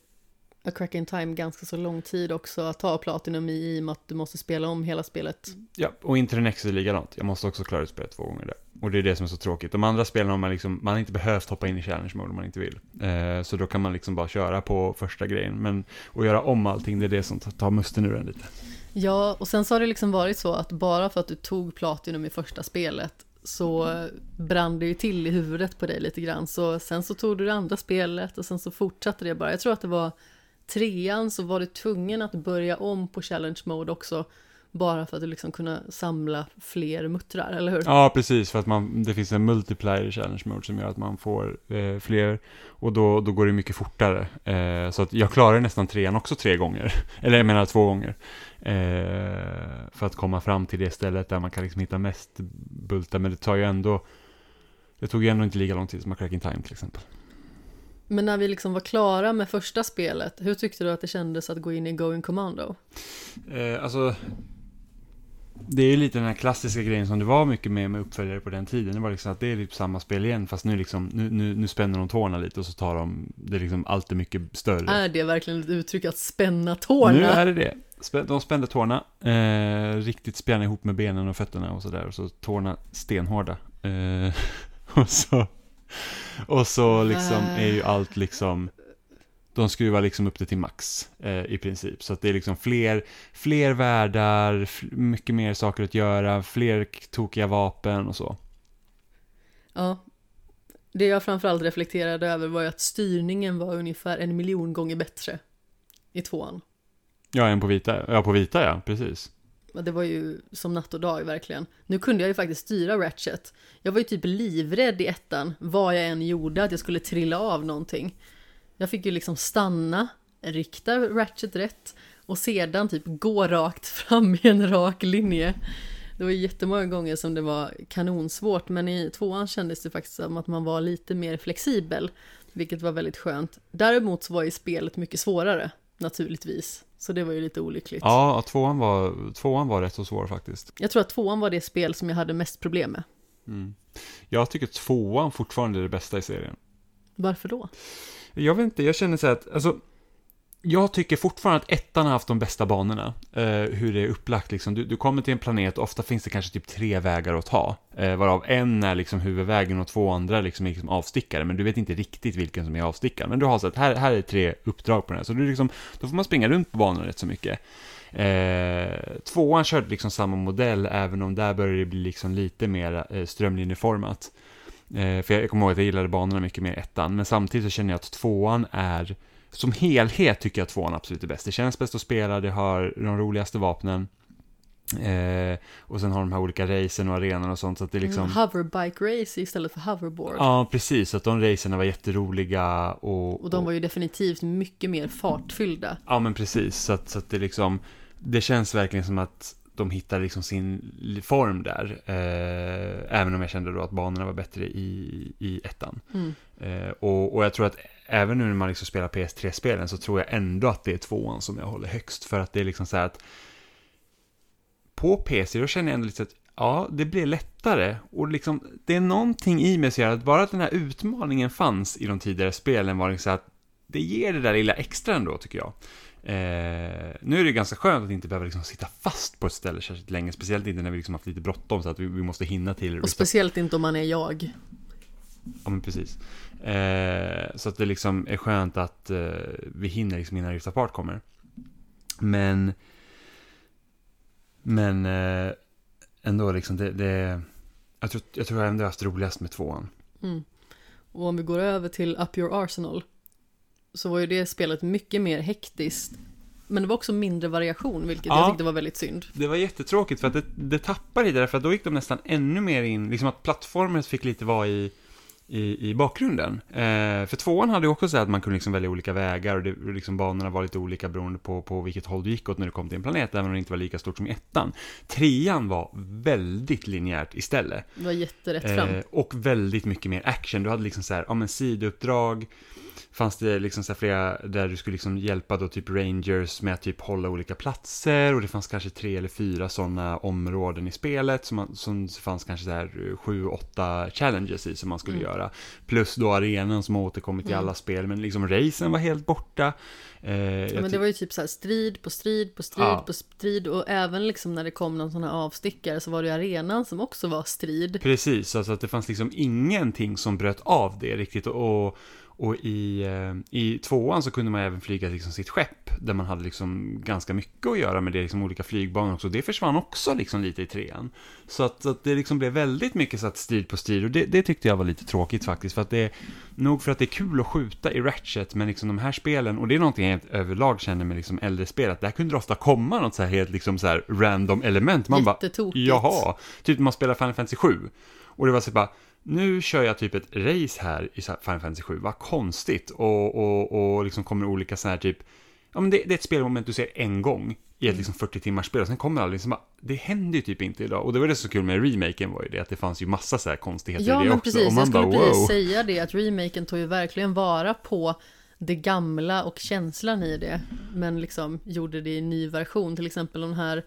A Crack in Time ganska så lång tid också att ta Platinum i, i och med att du måste spela om hela spelet. Ja, och Nexus är likadant. Jag måste också klara ut spelet två gånger där. Och det är det som är så tråkigt. De andra spelen har man liksom, man har inte behövt hoppa in i challenge mode om man inte vill. Eh, så då kan man liksom bara köra på första grejen. Men att göra om allting, det är det som tar musten ur en lite. Ja, och sen så har det liksom varit så att bara för att du tog Platinum i första spelet så brann det ju till i huvudet på dig lite grann. Så sen så tog du det andra spelet och sen så fortsatte det bara. Jag tror att det var trean så var du tvungen att börja om på challenge mode också. Bara för att du liksom kunna samla fler muttrar, eller hur? Ja, precis. För att man, det finns en multiplier challenge mode som gör att man får eh, fler. Och då, då går det mycket fortare. Eh, så att jag klarar nästan trean också tre gånger. (laughs) Eller jag menar två gånger. Eh, för att komma fram till det stället där man kan liksom hitta mest bultar. Men det tar ju ändå... Det tog ju ändå inte lika lång tid som A Crack in Time till exempel. Men när vi liksom var klara med första spelet, hur tyckte du att det kändes att gå in i Going Commando? Eh, alltså, det är ju lite den här klassiska grejen som det var mycket med med uppföljare på den tiden. Det var liksom att det är typ samma spel igen, fast nu liksom, nu, nu, nu spänner de tårna lite och så tar de, det är liksom allt är mycket större. Är det verkligen ett uttryck att spänna tårna? Nu är det det. De spände tårna, eh, riktigt spänna ihop med benen och fötterna och sådär. Och så tårna stenhårda. Eh, (laughs) och så, och så liksom är ju allt liksom, de skruvar liksom upp det till max eh, i princip. Så att det är liksom fler, fler världar, mycket mer saker att göra, fler tokiga vapen och så. Ja. Det jag framförallt reflekterade över var ju att styrningen var ungefär en miljon gånger bättre i tvåan. Ja, en på vita, ja på vita ja, precis. Det var ju som natt och dag verkligen. Nu kunde jag ju faktiskt styra Ratchet. Jag var ju typ livrädd i ettan, vad jag än gjorde, att jag skulle trilla av någonting. Jag fick ju liksom stanna, rikta Ratchet rätt och sedan typ gå rakt (laughs) fram i en rak linje. Det var jättemånga gånger som det var kanonsvårt, men i tvåan kändes det faktiskt som att man var lite mer flexibel, vilket var väldigt skönt. Däremot så var ju spelet mycket svårare, naturligtvis. Så det var ju lite olyckligt. Ja, tvåan var, tvåan var rätt så svår faktiskt. Jag tror att tvåan var det spel som jag hade mest problem med. Mm. Jag tycker tvåan fortfarande är det bästa i serien. Varför då? Jag vet inte, jag känner så här att, alltså, jag tycker fortfarande att ettan har haft de bästa banorna. Eh, hur det är upplagt liksom. Du, du kommer till en planet, ofta finns det kanske typ tre vägar att ta. Eh, varav en är liksom huvudvägen och två andra liksom är liksom avstickare. Men du vet inte riktigt vilken som är avstickaren. Men du har så att här, här är tre uppdrag på den här. Så du liksom, då får man springa runt på banan rätt så mycket. Eh, tvåan körde liksom samma modell, även om där började det bli liksom lite mer eh, strömlinjeformat. Eh, för jag, kommer ihåg att jag gillade banorna mycket mer i ettan, men samtidigt så känner jag att tvåan är, som helhet tycker jag att tvåan absolut är bäst. Det känns bäst att spela, det har de roligaste vapnen. Eh, och sen har de här olika racen och arenorna och sånt, så att det liksom... Mm, hoverbike race istället för hoverboard. Ja, precis. Så att de racerna var jätteroliga och... Och de var ju definitivt mycket mer fartfyllda. Ja, men precis. Så att, så att det liksom... Det känns verkligen som att de hittar liksom sin form där. Eh, även om jag kände då att banorna var bättre i, i ettan. Mm. Eh, och, och jag tror att även nu när man liksom spelar PS3-spelen så tror jag ändå att det är tvåan som jag håller högst. För att det är liksom så här att på PC då känner jag ändå lite att ja, det blir lättare. Och liksom, det är någonting i mig som gör att bara att den här utmaningen fanns i de tidigare spelen var liksom så att det ger det där lilla extra ändå, tycker jag. Eh, nu är det ganska skönt att inte behöva liksom sitta fast på ett ställe särskilt länge, speciellt inte när vi liksom haft lite bråttom så att vi, vi måste hinna till Och speciellt inte om man är jag. Ja, men precis. Eh, så att det liksom är skönt att eh, vi hinner liksom innan Rift Apart kommer. Men, men eh, ändå liksom, det, det jag, tror, jag tror jag ändå haft roligast med tvåan. Mm. Och om vi går över till Up Your Arsenal så var ju det spelet mycket mer hektiskt. Men det var också mindre variation, vilket Ja. jag tyckte var väldigt synd. Det var jättetråkigt för att det, det tappar lite där, för att då gick de nästan ännu mer in, liksom att plattformen fick lite vara i, i, i bakgrunden. Eh, för tvåan hade ju också så att man kunde liksom välja olika vägar och, det, liksom banorna var lite olika beroende på, på vilket håll du gick åt när du kom till en planet, även om det inte var lika stort som i ettan. Trean var väldigt linjärt istället. Det var jätterätt fram. Eh, och väldigt mycket mer action. Du hade liksom så här, ja men sidouppdrag. Fanns det liksom så här flera där du skulle liksom hjälpa då typ rangers med att typ hålla olika platser. Och det fanns kanske tre eller fyra sådana områden i spelet. Som, man, som fanns kanske här eh, sju, åtta challenges i som man skulle Mm. göra. Plus då arenan som har återkommit i Mm. alla spel. Men liksom racen var helt borta. Eh, Ja, men det var ju typ så här strid på strid på strid Ja. på strid och även liksom när det kom någon sån här avstickare så var det ju arenan som också var strid. Precis, alltså att det fanns liksom ingenting som bröt av det riktigt. Och, och i, eh, i tvåan så kunde man även flyga liksom sitt skepp, där man hade liksom ganska mycket att göra med det, liksom olika flygbanor också. Det försvann också liksom lite i trean. Så att, så att det liksom blev väldigt mycket så att strid på strid, och det, det tyckte jag var lite tråkigt faktiskt. För att det är nog för att det är kul att skjuta i Ratchet, men liksom de här spelen, och det är någonting jag överlag känner med liksom äldre spel, att där kunde det ofta komma något så här helt liksom så här random element. Man bara. Jaha, typ när man spelar Final Fantasy 7. Och det var så bara, nu kör jag typ ett race här i Final Fantasy 7, vad konstigt. Och, och, och liksom kommer olika så här typ, ja men det, det är ett spelmoment du ser en gång i ett liksom 40 timmars spel och sen kommer det aldrig, liksom bara, det händer ju typ inte idag. Och det var det så kul med remaken var ju det, att det fanns ju massa så här konstigheter Ja i det men också. precis, och man jag skulle bara, precis wow. säga det att remaken tog ju verkligen vara på det gamla och känslan i det. Men liksom gjorde det i en ny version, till exempel den här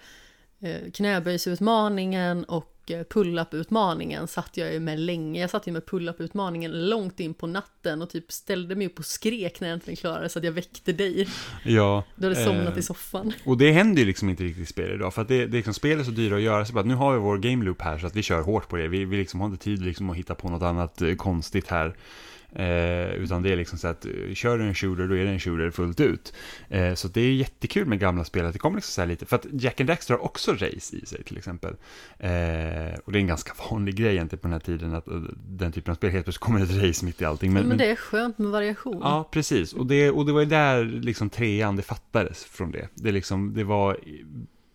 knäböjsutmaningen och eh, pull-up-utmaningen satt jag ju med länge. Jag satt ju med pull-up-utmaningen långt in på natten och typ ställde mig upp och skrek när jag äntligen klarade så att jag väckte dig. Ja, Du hade somnat eh, i soffan. Och det händer ju liksom inte riktigt i spel idag, för att det, det liksom, spel är så dyra att göra, så bara, nu har vi vår game loop här, så att vi kör hårt på det. Vi, vi liksom har inte tid liksom att hitta på något annat eh, konstigt här. Eh, utan det är liksom så att, eh, kör du en shooter, då är det en shooter fullt ut. Eh, så det är jättekul med gamla spel, att det kommer liksom så här lite, för att Jack and Daxter har också race i sig till exempel. Eh, och det är en ganska (laughs) vanlig grej egentligen på den här tiden, att eh, den typen av spel helt plötsligt kommer ett race mitt i allting. Men, men det är skönt med variation. Ja, precis. Och det, och det var ju där liksom trean det fattades från det. Det, liksom, det var,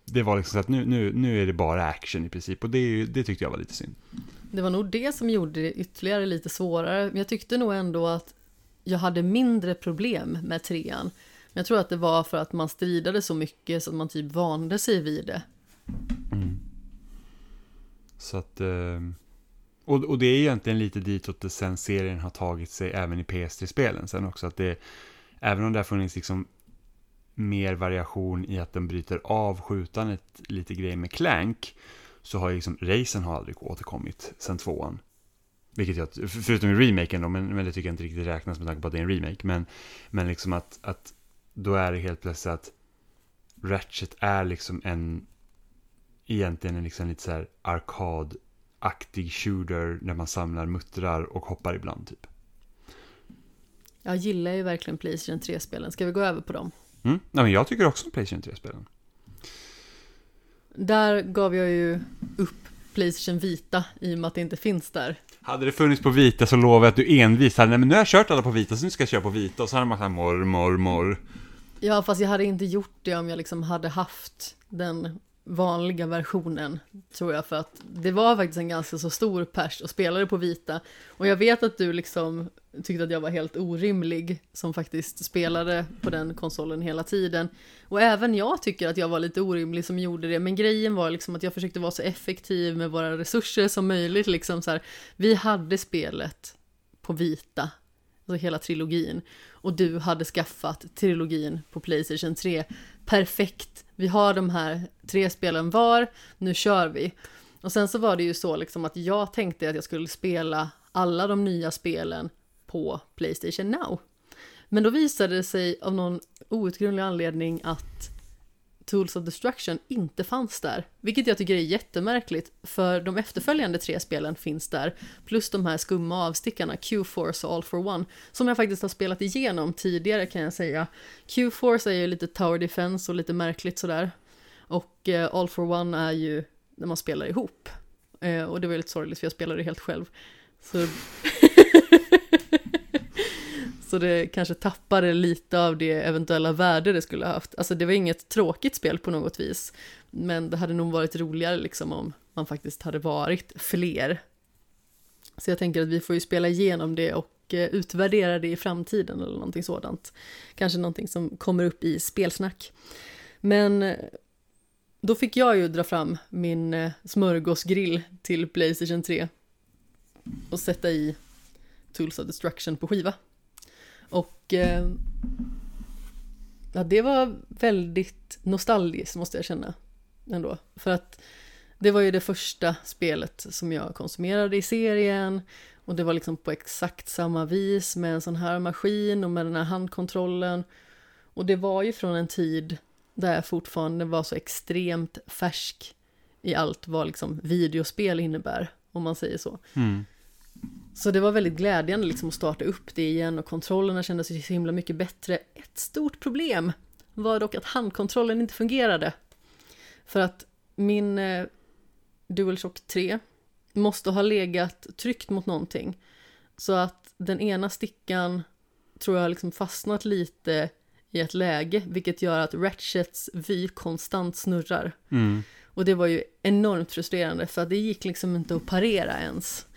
det var liksom så att nu, nu, nu är det bara action i princip. Och det, det tyckte jag var lite synd. Det var nog det som gjorde det ytterligare lite svårare. Men jag tyckte nog ändå att jag hade mindre problem med trean. Men jag tror att det var för att man stridade så mycket så att man typ vande sig vid det. Mm. Så att... Eh, och, och det är egentligen lite ditåt det sen serien har tagit sig även i PS3-spelen sen också. Att det, även om det har funnits liksom mer variation i att den bryter av skjutandet lite grejer med Clank, så har ju liksom racen har aldrig återkommit sen tvåan. Vilket jag, för- förutom i remaken då, men, men det tycker jag inte riktigt räknas med tanke på att det är en remake. Men, men liksom att, att då är det helt plötsligt att Ratchet är liksom en, egentligen en liksom lite så här arkadaktig shooter där man samlar muttrar och hoppar ibland typ. Jag gillar ju verkligen Playstation 3-spelen. Ska vi gå över på dem? Mm? Ja, men jag tycker också om Playstation 3-spelen. Där gav jag ju upp Playstation Vita i och med att det inte finns där. Hade det funnits på vita så lovar jag att du envist hade, nej men nu har jag kört alla på vita så nu ska jag köra på vita och så hade man sagt morr, morr, morr. Ja, fast jag hade inte gjort det om jag liksom hade haft den vanliga versionen, tror jag, för att det var faktiskt en ganska så stor pers och spelade på vita. Och jag vet att du liksom tyckte att jag var helt orimlig som faktiskt spelade på den konsolen hela tiden. Och även jag tycker att jag var lite orimlig som gjorde det, men grejen var liksom att jag försökte vara så effektiv med våra resurser som möjligt, liksom så här. Vi hade spelet på vita, alltså hela trilogin, och du hade skaffat trilogin på Playstation 3. Perfekt, vi har de här tre spelen var, nu kör vi. Och sen så var det ju så liksom att jag tänkte att jag skulle spela alla de nya spelen på Playstation Now. Men då visade det sig av någon outgrundlig anledning att Tools of Destruction inte fanns där. Vilket jag tycker är jättemärkligt, för de efterföljande tre spelen finns där. Plus de här skumma avstickarna, Q-Force och All for One, som jag faktiskt har spelat igenom tidigare kan jag säga. Q-Force är ju lite Tower Defense och lite märkligt sådär. Och eh, All for One är ju när man spelar ihop. Eh, och det var ju lite sorgligt för jag spelade helt själv. Så... (laughs) Så det kanske tappade lite av det eventuella värde det skulle ha haft. Alltså det var inget tråkigt spel på något vis. Men det hade nog varit roligare liksom om man faktiskt hade varit fler. Så jag tänker att vi får ju spela igenom det och eh, utvärdera det i framtiden eller någonting sådant. Kanske någonting som kommer upp i spelsnack. Men eh, då fick jag ju dra fram min eh, smörgåsgrill till Playstation 3 och sätta i Tools of Destruction på skiva. Och eh, ja, det var väldigt nostalgiskt måste jag känna ändå. För att det var ju det första spelet som jag konsumerade i serien och det var liksom på exakt samma vis med en sån här maskin och med den här handkontrollen. Och det var ju från en tid där jag fortfarande var så extremt färsk i allt vad liksom videospel innebär, om man säger så. Mm. Så det var väldigt glädjande liksom att starta upp det igen och kontrollerna kändes så himla mycket bättre. Ett stort problem var dock att handkontrollen inte fungerade. För att min eh, DualShock 3 måste ha legat tryckt mot någonting. Så att den ena stickan tror jag liksom fastnat lite i ett läge, vilket gör att Ratchets vy konstant snurrar. Mm. Och det var ju enormt frustrerande för att det gick liksom inte att parera ens.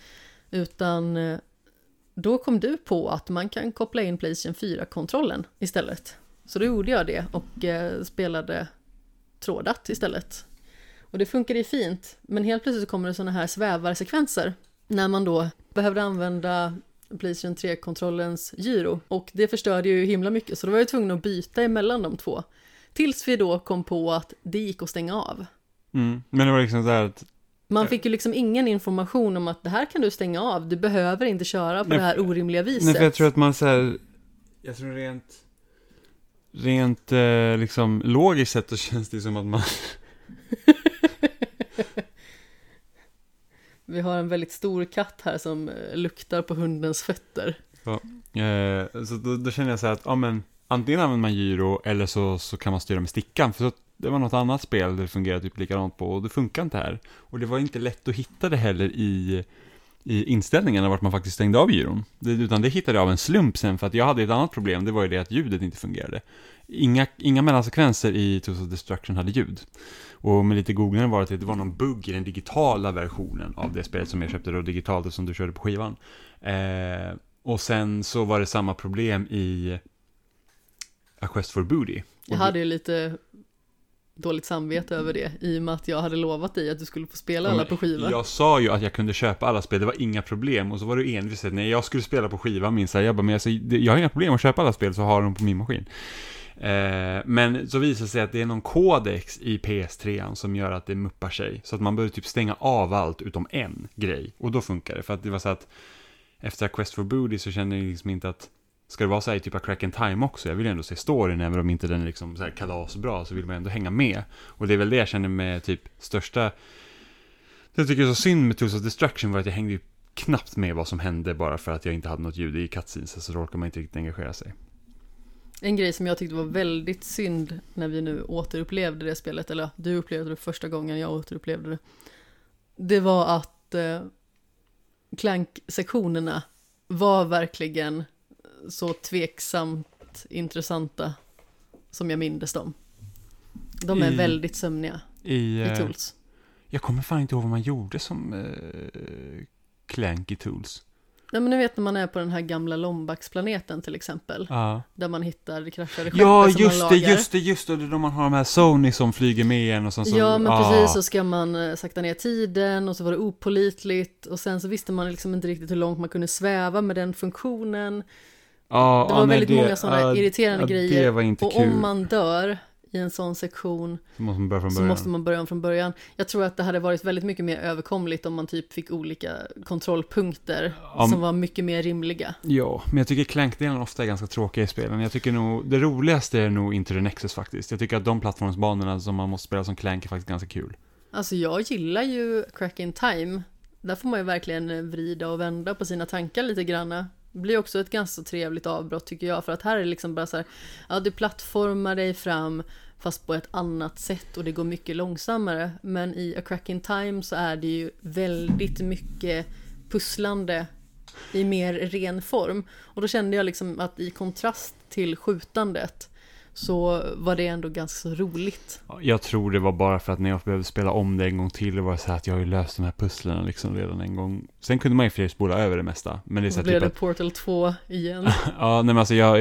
Utan eh, då kom du på att man kan koppla in Playstation 4-kontrollen istället. Så då gjorde jag det och eh, spelade trådat istället. Och det funkade ju fint, men helt plötsligt så kommer det sådana här svävarsekvenser när man då behövde använda Playstation 3-kontrollens gyro. Och det förstörde ju himla mycket, så då var jag tvungen att byta emellan de två. Tills vi då kom på att det gick att stänga av. Mm. Men det var liksom så här att man fick ju liksom ingen information om att det här kan du stänga av, du behöver inte köra på Nej, det här orimliga viset. Nej, för jag tror att man så här, jag tror rent, rent eh, liksom logiskt sett så känns det som att man, (laughs) Vi har en väldigt stor katt här som eh, luktar på hundens fötter. eh, så då, då känner jag så här att, ja men, antingen använder man gyro eller så, så kan man styra med stickan, för så, det var något annat spel det fungerade typ likadant på och det funkar inte här. Och det var inte lätt att hitta det heller i, i inställningarna vart man faktiskt stängde av gyron. Det, utan det hittade jag av en slump sen för att jag hade ett annat problem, det var ju det att ljudet inte fungerade. Inga, inga mellansekvenser i Tools of Destruction hade ljud. Och med lite googlande var det att det var någon bugg i den digitala versionen av det spelet som jag köpte då digitalt och som du körde på skivan. Eh, och sen så var det samma problem i A Quest for Booty. Jag hade ju lite dåligt samvete över det i och med att jag hade lovat dig att du skulle få spela alla på skiva. Jag sa ju att jag kunde köpa alla spel, det var inga problem. Och så var du envis att nej, jag skulle spela på skiva minst. Jag bara, men alltså, jag har inga problem att köpa alla spel så har de på min maskin. Eh, men så visar det sig att det är någon kodex i PS3 som gör att det muppar sig. Så att man behöver typ stänga av allt utom en grej. Och då funkar det. För att det var så att efter Quest for Booty så känner jag liksom inte att Ska det vara så här typ av Crack and Time också? Jag vill ju ändå se storyn, även om inte den är liksom så här kalasbra, så vill man ändå hänga med. Och det är väl det jag känner med typ största... Det jag tycker är så synd med Tools of Destruction var att jag hängde ju knappt med vad som hände bara för att jag inte hade något ljud i cutscenes, så då orkar man inte riktigt engagera sig. En grej som jag tyckte var väldigt synd när vi nu återupplevde det spelet, eller du upplevde det första gången jag återupplevde det. Det var att eh, Clank-sektionerna var verkligen så tveksamt intressanta som jag mindes dem. De är I- väldigt sömniga. I, i eh, Tools. Jag kommer fan inte ihåg vad man gjorde som eh, Clank i Tools. Nej men ni vet när man är på den här gamla Lombaxplaneten till exempel. Ja, Där man hittar kraschade skeppet ja som just man det, lagar. just det, just det. Då man har de här Sony som flyger med en och sen så... Ja men ah. precis så ska man eh, sakta ner tiden och så var det opolitligt och sen så visste man liksom inte riktigt hur långt man kunde sväva med den funktionen. Ja, Det var nej, väldigt många sådana ja, irriterande grejer. Det var och kul. om man dör i en sån sektion Så måste man börja från så måste man börja om från början. Jag tror att det hade varit väldigt mycket mer överkomligt om man typ fick olika kontrollpunkter Ja, som var mycket mer rimliga. Ja, men jag tycker Clank-delen ofta är ganska tråkiga i spelen. Jag tycker nog, det roligaste är nog the Nexus faktiskt. Jag tycker att de plattformsbanorna som man måste spela som Clank är faktiskt ganska kul. Alltså jag gillar ju Crack in Time. Där får man ju verkligen vrida och vända på sina tankar lite granna. Det blir också ett ganska trevligt avbrott tycker jag. För att här är det liksom bara så här, ja du plattformar dig fram fast på ett annat sätt och det går mycket långsammare. Men i A Crack in Time så är det ju väldigt mycket pusslande i mer ren form. Och då kände jag liksom att i kontrast till skjutandet så var det ändå ganska så roligt. Ja, Jag tror det var bara för att när jag behövde spela om det en gång till, det var så här att jag har ju löst de här pusslen liksom redan en gång. Sen kunde man ju för spola över det mesta. Men det är så blev typ det att, Portal 2 igen. (laughs) ja, nej men alltså jag,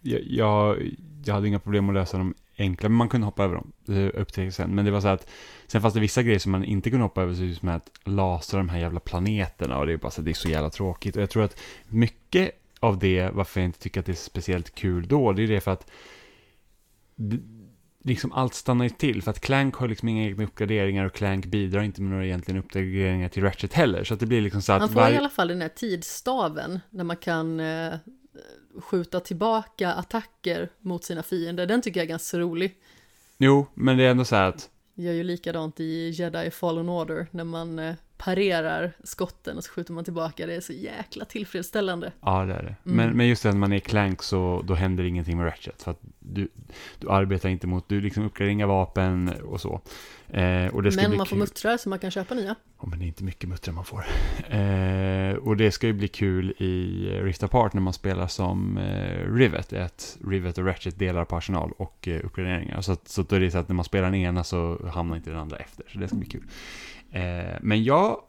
jag, jag, jag, hade inga problem att lösa dem enkla, men man kunde hoppa över dem. Det upptäckte jag sen. Men det var så att, sen fanns det vissa grejer som man inte kunde hoppa över, så som att lasra de här jävla planeterna och det är bara så, det är så jävla tråkigt. Och jag tror att mycket av det, varför jag inte tycker att det är speciellt kul då, det är det för att liksom allt stannar ju till. För att Clank har liksom inga egna uppgraderingar och Clank bidrar inte med några egentligen uppgraderingar till Ratchet heller. Så att det blir liksom så att Man får varje- i alla fall den här tidsstaven där man kan eh, skjuta tillbaka attacker mot sina fiender. Den tycker jag är ganska rolig. Jo, men det är ändå så här att Gör ju likadant i Jedi Fallen Order när man eh, parerar skotten och så skjuter man tillbaka. Det är så jäkla tillfredsställande. Ja, det är det. Mm. Men, men just det, när man är Clank så då händer ingenting med Ratchet. För att du, du arbetar inte mot, du liksom uppgraderar inga vapen och så. Eh, och det ska Men man får muttrar så man kan köpa nya. Ja, men det är inte mycket muttrar man får. Eh, och det ska ju bli kul i Rift Apart när man spelar som eh, Rivet. Att Rivet och Ratchet delar på arsenal och eh, uppgraderingar. Så, att, så då är det så att när man spelar den ena så hamnar inte den andra efter. Så det ska bli kul. Eh, men jag,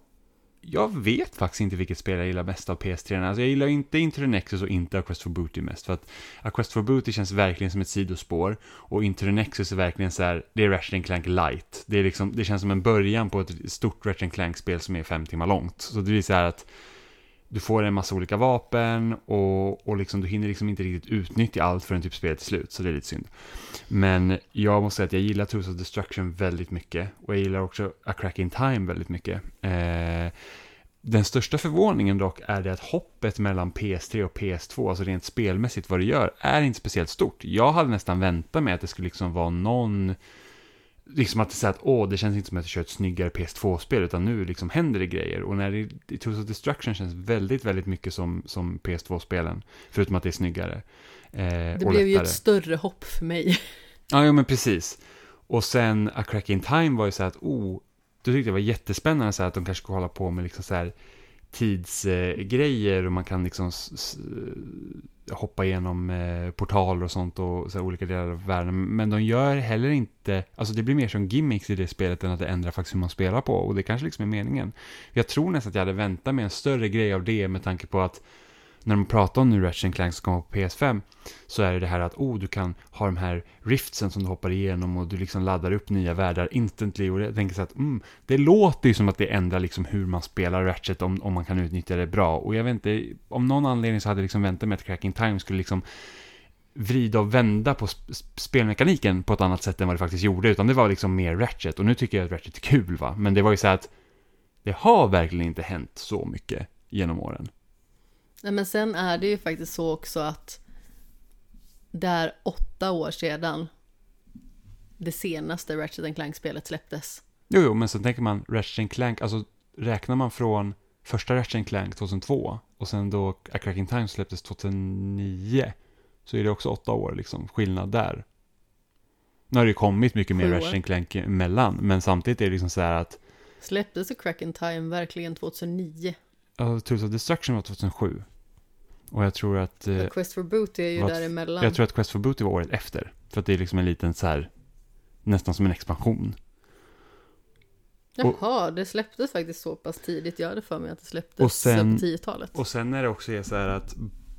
jag vet faktiskt inte vilket spel jag gillar mest av PS3. Alltså jag gillar inte Into the Nexus och inte A Quest for Booty mest. För att A Quest for Booty känns verkligen som ett sidospår. Och Into the Nexus är verkligen så här, det är Ratchet Clank light. Det, är liksom, det känns som en början på ett stort Ratchet Clank-spel som är fem timmar långt. Så det blir så här att du får en massa olika vapen och, och liksom, du hinner liksom inte riktigt utnyttja allt förrän typ spelet är slut, så det är lite synd. Men jag måste säga att jag gillar Tools of Destruction väldigt mycket och jag gillar också A Crack in Time väldigt mycket. Eh, den största förvåningen dock är det att hoppet mellan PS3 och PS2, alltså rent spelmässigt vad det gör, är inte speciellt stort. Jag hade nästan väntat mig att det skulle liksom vara någon liksom att det att åh, det känns inte som att jag kör ett snyggare PS2-spel, utan nu liksom händer det grejer. Och när det, Tools of Destruction känns väldigt, väldigt mycket som, som PS2-spelen, förutom att det är snyggare. Eh, Det blev ju lättare. ett större hopp för mig. Ja, ja, men precis. Och sen A Crack in Time var ju så här att, oh, då tyckte jag det var jättespännande så att de kanske ska hålla på med liksom så här tidsgrejer eh, och man kan liksom hoppa igenom eh, portaler och sånt och så här, olika delar av världen. Men de gör heller inte, alltså det blir mer som gimmicks i det spelet än att det ändrar faktiskt hur man spelar på och det kanske liksom är meningen. Jag tror nästan att jag hade väntat mig en större grej av det med tanke på att när de pratar om nu Ratchet Clank som kommer på PS5 så är det det här att oh, du kan ha de här riftsen som du hoppar igenom och du liksom laddar upp nya världar instantly. Och jag tänker så att mm, det låter ju som att det ändrar liksom hur man spelar Ratchet om, om man kan utnyttja det bra. Och jag vet inte, om någon anledning så hade jag liksom väntat mig att Cracking Time skulle liksom vrida och vända på spelmekaniken på ett annat sätt än vad det faktiskt gjorde, utan det var liksom mer Ratchet. Och nu tycker jag att Ratchet är kul va, men det var ju så att det har verkligen inte hänt så mycket genom åren. Nej, men sen är det ju faktiskt så också att det är åtta år sedan det senaste Ratchet Clank-spelet släpptes. Jo, jo, men sen tänker man Ratchet Clank, alltså räknar man från första Ratchet Clank 2002 och sen då A Cracking Time släpptes 2009 så är det också åtta år liksom, skillnad där. Nu har det ju kommit mycket mer. Ratchet Clank emellan, men samtidigt är det liksom så här att Släpptes A Crack in Time verkligen 2009? uh, Tools of Destruction var 2007. Och jag tror att eh, Quest for Booty är ju däremellan. jag tror att Quest for Booty var året efter. För att det är liksom en liten så här nästan som en expansion. Jaha, det släpptes faktiskt så pass tidigt. Jag hade för mig att det släpptes Och sen- på 10-talet. Och sen är det också så här att,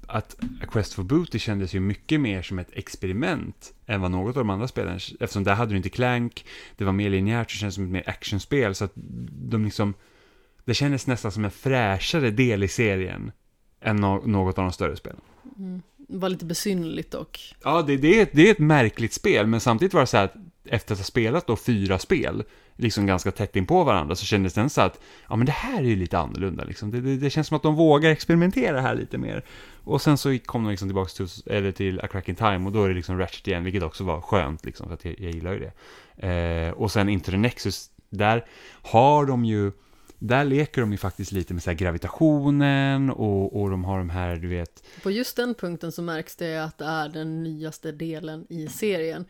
att Quest for Booty kändes ju mycket mer som ett experiment än vad något av de andra spelen, eftersom där hade du inte Clank, det var mer linjärt, det kändes som ett mer actionspel, så att de liksom, det kändes nästan som en fräschare del i serien än no- något av de större spelen. Det var lite besynnerligt dock. Ja, det, det, är, ett- det är ett märkligt spel, men samtidigt var det så här att efter att ha spelat då fyra spel, liksom ganska tätt in på varandra, så kändes det så att, ja men det här är ju lite annorlunda liksom. Det, det, det känns som att de vågar experimentera här lite mer. Och sen så kom de liksom tillbaka till, eller till A Crack in Time, och då är det liksom Ratchet igen, vilket också var skönt liksom, för att jag, jag gillar ju det. Eh, och sen Into the Nexus, där har de ju, där leker de ju faktiskt lite med så gravitationen och, och de har de här, du vet, På just den punkten så märks det att det är den nyaste delen i serien.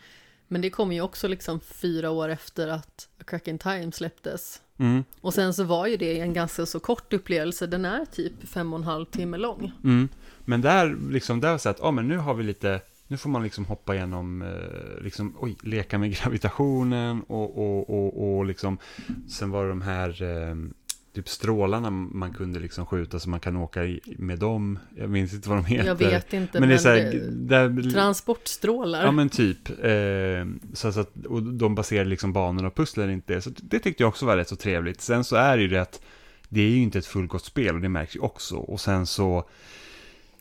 Men det kommer ju också liksom fyra år efter att A Crack in Time släpptes. mm, Och sen så var ju det en ganska så kort upplevelse, den är typ fem och en halv timme lång. Mm. Men där, liksom, där så att, ja men nu har vi lite, nu får man liksom hoppa igenom, eh, liksom, oj, leka med (laughs) gravitationen och, och, och, och liksom, sen var det de här, eh, typ strålarna man kunde liksom skjuta så man kan åka i, med dem. Jag minns inte vad de heter. Jag vet inte, Men det är så här, där, transportstrålar. Ja men typ. Eh, så, så att, och de baserade liksom banorna och pusslen inte. Så det tyckte jag också var rätt så trevligt. Sen så är det ju det att det är ju inte ett fullgott spel och det märks ju också. Och sen så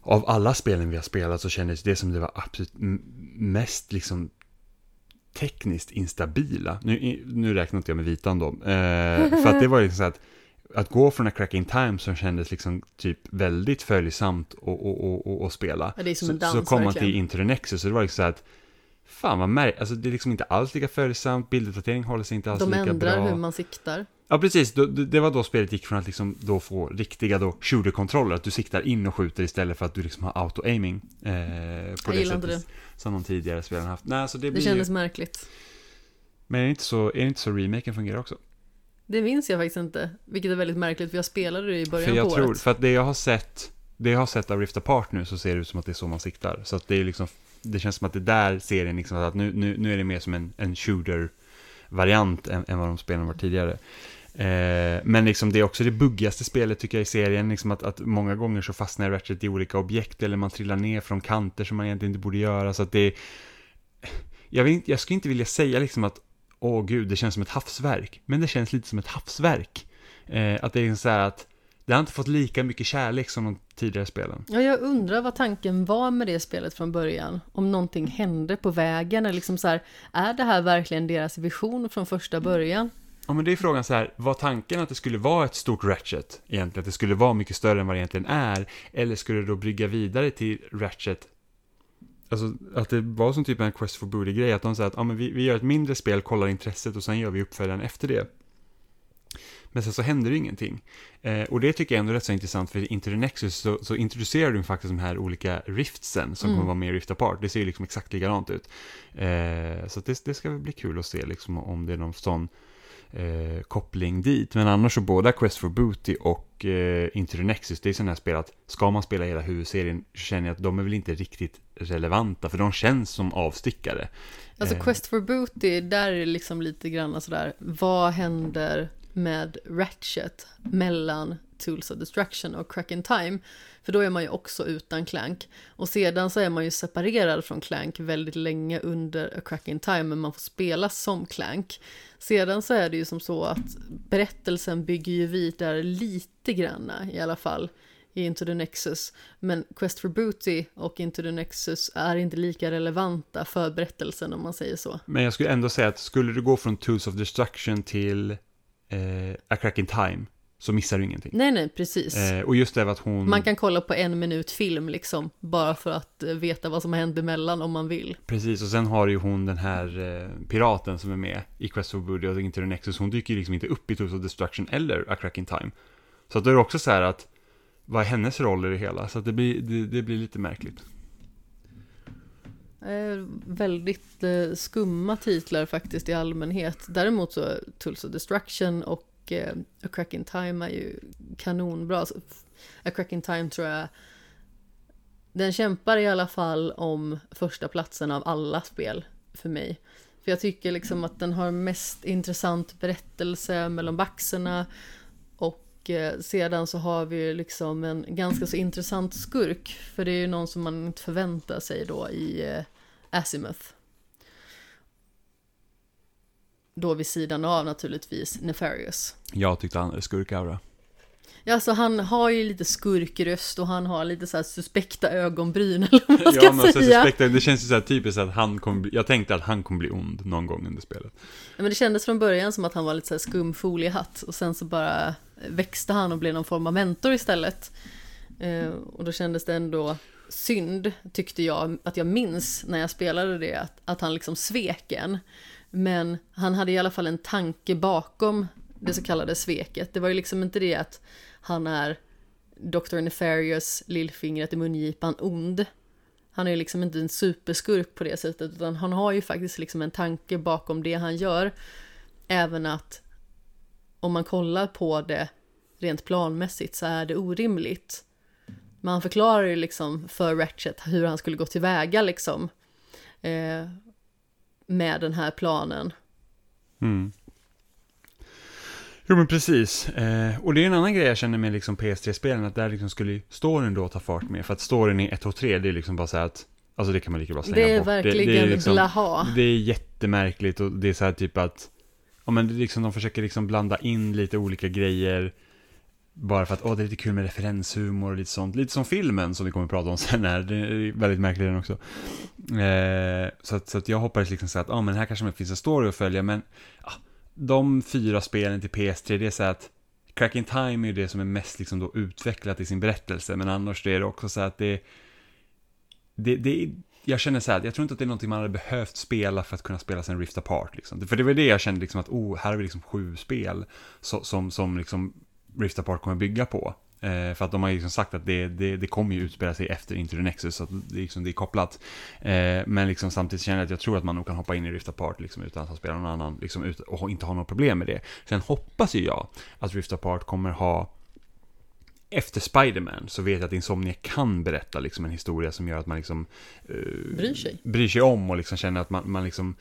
av alla spelen vi har spelat så kändes det som det var absolut mest liksom tekniskt instabila. Nu, nu räknar inte jag med vitan då. Eh, för att det var liksom så att att gå från A Cracking Time som kändes liksom typ väldigt följsamt och, och, och, och, och spela. Ja, det så, dans, så kom man till verkligen. Into the Nexus och det var liksom så att Fan vad märk, alltså det är liksom inte alls lika följsamt, bilduppdatering håller sig inte alls De lika ändrar bra. hur man siktar. Ja precis, det det var då spelet gick från att liksom då få riktiga då shooter-kontroller, att du siktar in och skjuter istället för att du liksom har auto-aiming. Eh, på Jag det sättet som de tidigare spelen haft. Nej, så det, Det blir kändes ju, märkligt. Men är det, inte så, är det inte så remaken fungerar också? Det minns jag faktiskt inte, vilket är väldigt märkligt för jag spelade det i början För jag på tror, året. för att det jag har sett, det jag har sett av Rift Apart nu så ser det ut som att det är så man siktar. Så att det är liksom, det känns som att det där serien liksom, att nu, nu, nu är det mer som en, en shooter-variant än, än vad de spelen var tidigare. Eh, men liksom det är också det buggigaste spelet tycker jag i serien, liksom att, att många gånger så fastnar Ratchet i olika objekt eller man trillar ner från kanter som man egentligen inte borde göra. Så att det är, jag, inte- jag skulle inte vilja säga liksom att åh gud, det känns som ett havsverk, men det känns lite som ett havsverk. Eh, att det är så här att det har inte fått lika mycket kärlek som de tidigare spelen. Ja, jag undrar vad tanken var med det spelet från början. Om någonting hände på vägen, eller liksom så här, är det här verkligen deras vision från första början? Ja, men det är frågan så här, var tanken att det skulle vara ett stort Ratchet egentligen? Att det skulle vara mycket större än vad det egentligen är? Eller skulle det då brygga vidare till Ratchet? Alltså att det var som typ en Quest for Booty-grej, att de säger att ja, men vi, vi gör ett mindre spel, kollar intresset och sen gör vi uppföljaren efter det. Men sen så händer det ingenting. Eh, och det tycker jag ändå är rätt så intressant, för i Into the Nexus så, så introducerar du faktiskt de här olika riftsen som Mm. kommer vara med i Rift Apart. Det ser ju liksom exakt likadant ut. Eh, så det, det ska väl bli kul att se liksom om det är någon sån eh, koppling dit. Men annars så båda Quest for Booty och eh, Into the Nexus, det är sådana här spel att ska man spela hela huvudserien så känner jag att de är väl inte riktigt relevanta, för de känns som avstickare. Alltså Eh. Quest for Booty, där är det liksom lite grann sådär, vad händer med Ratchet mellan Tools of Destruction och Crack in Time? För då är man ju också utan Clank. Och sedan så är man ju separerad från Clank väldigt länge under A Crack in Time, men man får spela som Clank. Sedan så är det ju som så att berättelsen bygger ju vidare lite granna i alla fall i Into the Nexus. Men Quest for Booty och Into the Nexus är inte lika relevanta för berättelsen om man säger så. Men jag skulle ändå säga att skulle du gå från Tools of Destruction till eh, A Crack in Time så missar du ingenting. Nej, nej, precis. Eh, och just det att hon... Man kan kolla på en minut film liksom, bara för att eh, veta vad som händer emellan om man vill. Precis, och sen har ju hon den här eh, piraten som är med i Quest for Booty och Into the Nexus. Hon dyker ju liksom inte upp i Tools of Destruction eller A Crack in Time. Så att då är det också så här att vad är hennes roll i det hela? Så att det blir, det, det blir lite märkligt. Eh, väldigt eh, skumma titlar faktiskt i allmänhet. Däremot så Tools of Destruction och eh, A Crack in Time är ju kanonbra. A Crack in Time tror jag den kämpar i alla fall om första platsen av alla spel för mig. För jag tycker liksom att den har mest intressant berättelse mellan baxerna. Och eh, sedan så har vi ju liksom en ganska så intressant skurk. För det är ju någon som man inte förväntar sig då i eh, Azimuth. Då vid sidan av naturligtvis Nefarious. Jag tyckte han hade skurkaura. Ja, alltså han har ju lite skurkröst och han har lite så här suspekta ögonbryn (laughs) eller vad man ska Ja, men säga. suspekta, det känns ju så här typiskt att han kommer jag tänkte att han kommer bli ond någon gång under spelet. Ja, men det kändes från början som att han var lite så här skum foliehatt och sen så bara växte han och blev någon form av mentor istället. Eh, och då kändes det ändå synd, tyckte jag, att jag minns när jag spelade det, att, att han liksom svek en. Men han hade i alla fall en tanke bakom det så kallade sveket. Det var ju liksom inte det att han är Dr. Nefarious, lillfingret i mungipan, ond. Han är ju liksom inte en superskurk på det sättet, utan han har ju faktiskt liksom en tanke bakom det han gör. Även att om man kollar på det rent planmässigt så är det orimligt. Men han förklarar ju liksom för Ratchet hur han skulle gå tillväga liksom. Eh, med den här planen. Mm. Jo men precis, eh, och det är en annan grej jag känner med liksom PS3-spelen, att där liksom skulle storyn då ta fart med, för att storyn i 1 och 3, det är liksom bara så här att, alltså det kan man lika bra slänga Det är bort. verkligen det, är liksom, blaha. Det är jättemärkligt och det är så här typ att, ja men det liksom, de försöker liksom blanda in lite olika grejer, bara för att, åh det är lite kul med referenshumor och lite sånt, lite som filmen som vi kommer att prata om sen här, det är väldigt märklig den också. Eh, så, att, så att jag hoppades liksom så att, ja men här kanske det finns en story att följa, men ah, de fyra spelen till PS3, det är så att Crack in Time är ju det som är mest liksom då utvecklat i sin berättelse, men annars är det också så att det, det, det jag känner så här, jag tror inte att det är någonting man hade behövt spela för att kunna spela sen Rift Apart. Liksom. För det var det jag kände, liksom att oh, här har vi liksom sju spel som, som, som liksom Rift Apart kommer bygga på. Eh, för att de har ju liksom sagt att det, det, det kommer ju utspela sig efter Into the Nexus, så att det, liksom, det är kopplat. Eh, men liksom samtidigt känner jag att jag tror att man nog kan hoppa in i Rift Apart liksom, utan att ha spelat någon annan liksom, ut, och inte ha något problem med det. Sen hoppas ju jag att Rift Apart kommer ha efter Spider-Man så vet jag att Insomnia kan berätta liksom en historia som gör att man liksom eh, Bryr sig. bryr sig om och liksom känner att man, man liksom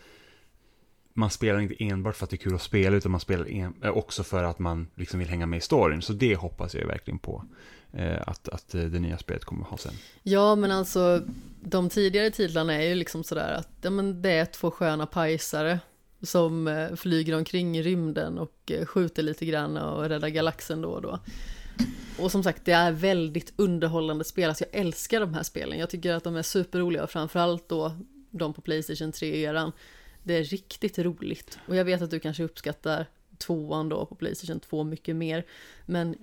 man spelar inte enbart för att det är kul att spela utan man spelar en, eh, också för att man liksom vill hänga med i storyn. Så det hoppas jag verkligen på eh, att, att eh, det nya spelet kommer att ha sen. Ja, men alltså de tidigare titlarna är ju liksom sådär att ja, men det är två sköna pajsare som eh, flyger omkring i rymden och skjuter lite grann och räddar galaxen då och då. Och som sagt, det är väldigt underhållande spel. Alltså jag älskar de här spelen. Jag tycker att de är superroliga framförallt då de på Playstation 3-eran. Det är riktigt roligt. Och jag vet att du kanske uppskattar tvåan då på Playstation 2 mycket mer. Men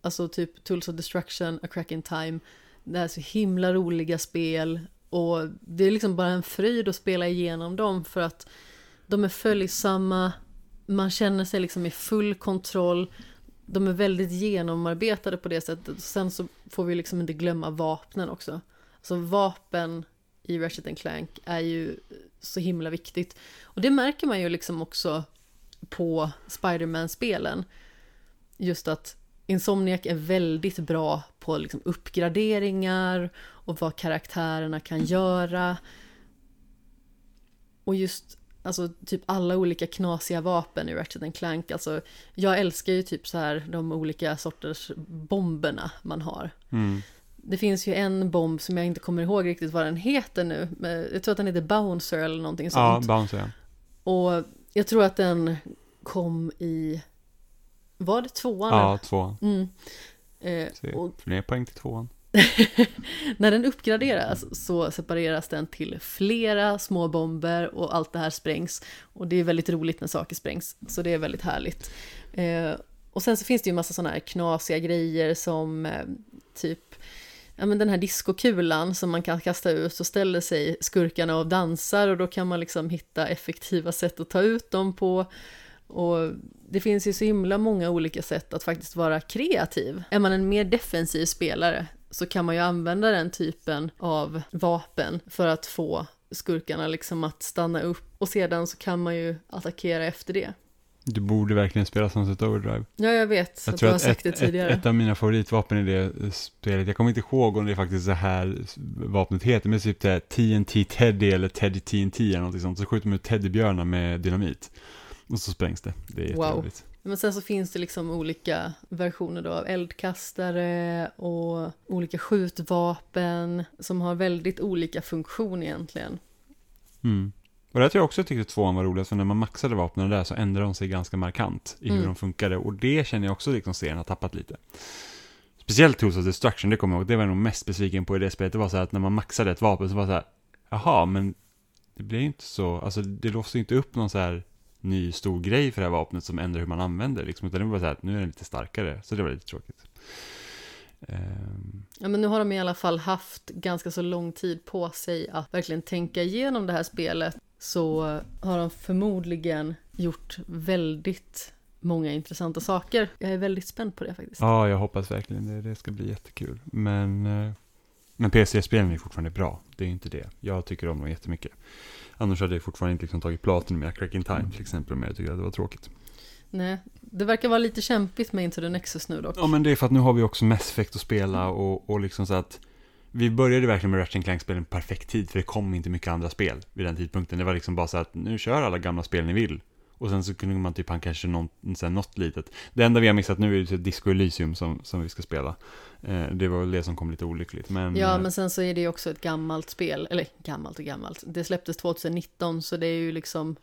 alltså typ Tools of Destruction, A Crack in Time. Det är så himla roliga spel. Och det är liksom bara en fröjd att spela igenom dem för att de är följsamma. Man känner sig liksom i full kontroll. De är väldigt genomarbetade på det sättet. Sen så får vi liksom inte glömma vapnen också. Alltså vapen i Ratchet Clank är ju så himla viktigt. Och det märker man ju liksom också på Spiderman-spelen. Just att Insomniac är väldigt bra på liksom uppgraderingar och vad karaktärerna kan göra. Och just alltså typ alla olika knasiga vapen i Ratchet Clank. Alltså jag älskar ju typ så här de olika sorters bomberna man har. Mm. Det finns ju en bomb som jag inte kommer ihåg riktigt vad den heter nu. Men jag tror att den heter Bouncer eller någonting Ja, sånt. Bounce ja. Och jag tror att den kom i... Var det tvåan? Ja, tvåan. Mm. Eh, Se, och Fler poäng till tvåan. (laughs) när den uppgraderas så separeras den till flera små bomber och allt det här sprängs. Och det är väldigt roligt när saker sprängs, så det är väldigt härligt. Eh, och sen så finns det ju massa sådana här knasiga grejer som eh, typ ja, men den här diskokulan som man kan kasta ut så ställer sig skurkarna och dansar och då kan man liksom hitta effektiva sätt att ta ut dem på. Och det finns ju så himla många olika sätt att faktiskt vara kreativ. Är man en mer defensiv spelare så kan man ju använda den typen av vapen för att få skurkarna liksom att stanna upp och sedan så kan man ju attackera efter det. Du borde verkligen spela Sunset Overdrive. Ja, jag vet Jag att du tror har att sagt ett, det tidigare. ett, ett av mina favoritvapen i det spelet, jag kommer inte ihåg om det är faktiskt så här vapnet heter, men typ det TNT Teddy eller Teddy TNT eller någonting sånt. Så skjuter man ut teddybjörnar med dynamit. Och så sprängs det. Det är Wow. jätteroligt. Men sen så finns det liksom olika versioner då av eldkastare och olika skjutvapen som har väldigt olika funktion egentligen. Mm. Och det tror jag också tyckte tvåan var roligast, för när man maxade vapnen där så ändrade de sig ganska markant i hur Mm. de funkade. Och det känner jag också liksom serien har tappat lite. Speciellt Tools of Destruction, det kommer jag ihåg, det var jag nog mest besviken på i det spelet. Det var så här att när man maxade ett vapen så var det så här, jaha, men det blir ju inte så, alltså det låser ju inte upp någon så här ny stor grej för det här vapnet som ändrar hur man använder det, liksom, utan det var så här att nu är den lite starkare, så det var lite tråkigt. Ehm, Ja, men nu har de i alla fall haft ganska så lång tid på sig att verkligen tänka igenom det här spelet. Så har de förmodligen gjort väldigt många intressanta saker. Jag är väldigt spänd på det faktiskt. Ja, jag hoppas verkligen det. Det ska bli jättekul. Men, eh, men PC-spelen är fortfarande bra. Det är ju inte det. Jag tycker om dem jättemycket. Annars hade jag fortfarande inte liksom tagit platen med Cracking Time till exempel, men jag tycker att det var tråkigt. Nej, det verkar vara lite kämpigt med Into the Nexus nu dock. Ja, men det är för att nu har vi också Mass Effect att spela och, och liksom så att vi började verkligen med Ratchet Clank-spelen perfekt tid, för det kom inte mycket andra spel vid den tidpunkten. Det var liksom bara så att nu kör alla gamla spel ni vill. Och sen så kunde man typ ha kanske någon, sen något litet. Det enda vi har missat nu är ju typ Disco Elysium som, som vi ska spela. Eh, det var väl det som kom lite olyckligt. Men, Ja, eh, men sen så är det ju också ett gammalt spel, eller gammalt och gammalt. Det släpptes 2019, så det är ju liksom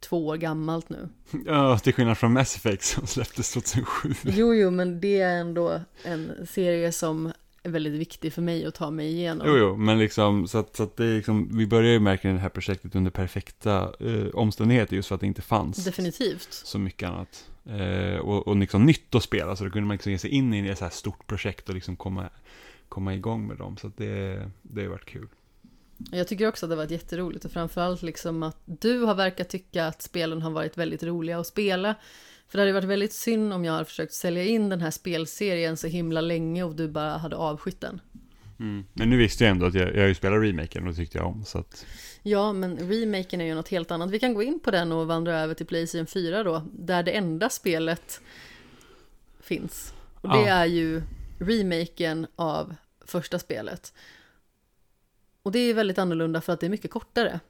två år gammalt nu. (laughs) Ja, till skillnad från Mass Effect som släpptes 2007. Jo, jo, men det är ändå en serie som är väldigt viktig för mig att ta mig igenom. Jo, jo, men liksom, så att, så att det är liksom, vi började ju verkligen det här projektet under perfekta eh, omständigheter just för att det inte fanns Definitivt. så mycket annat. Eh, och, och liksom nytt att spela, så då kunde man liksom ge sig in i ett så här stort projekt och liksom komma, komma igång med dem. Så att det, det har varit kul. Jag tycker också att det har varit jätteroligt och framförallt liksom att du har verkat tycka att spelen har varit väldigt roliga att spela. För det hade varit väldigt synd om jag hade försökt sälja in den här spelserien så himla länge och du bara hade avskytt den. Men nu visste jag ändå att jag, jag ju spelat remaken och det tyckte jag om. Så att, Ja, men remaken är ju något helt annat. Vi kan gå in på den och vandra över till Playstation 4 då, där det enda spelet finns. Och det Ja. är ju remaken av första spelet. Och det är väldigt annorlunda för att det är mycket kortare.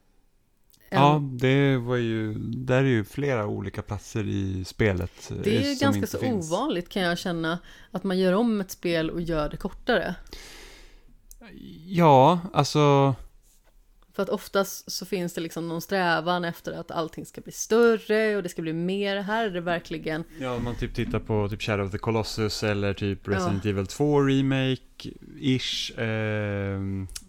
Ja, det var ju, där är ju flera olika platser i spelet. eh, Det är ju som ganska inte så finns. ovanligt kan jag känna, att man gör om ett spel och gör det kortare. Ja, alltså, För att oftast så finns det liksom någon strävan efter att allting ska bli större och det ska bli mer. Här är det verkligen, Ja, om man typ tittar på typ Shadow of the Colossus eller typ Resident Evil 2 Remake-ish. Eh,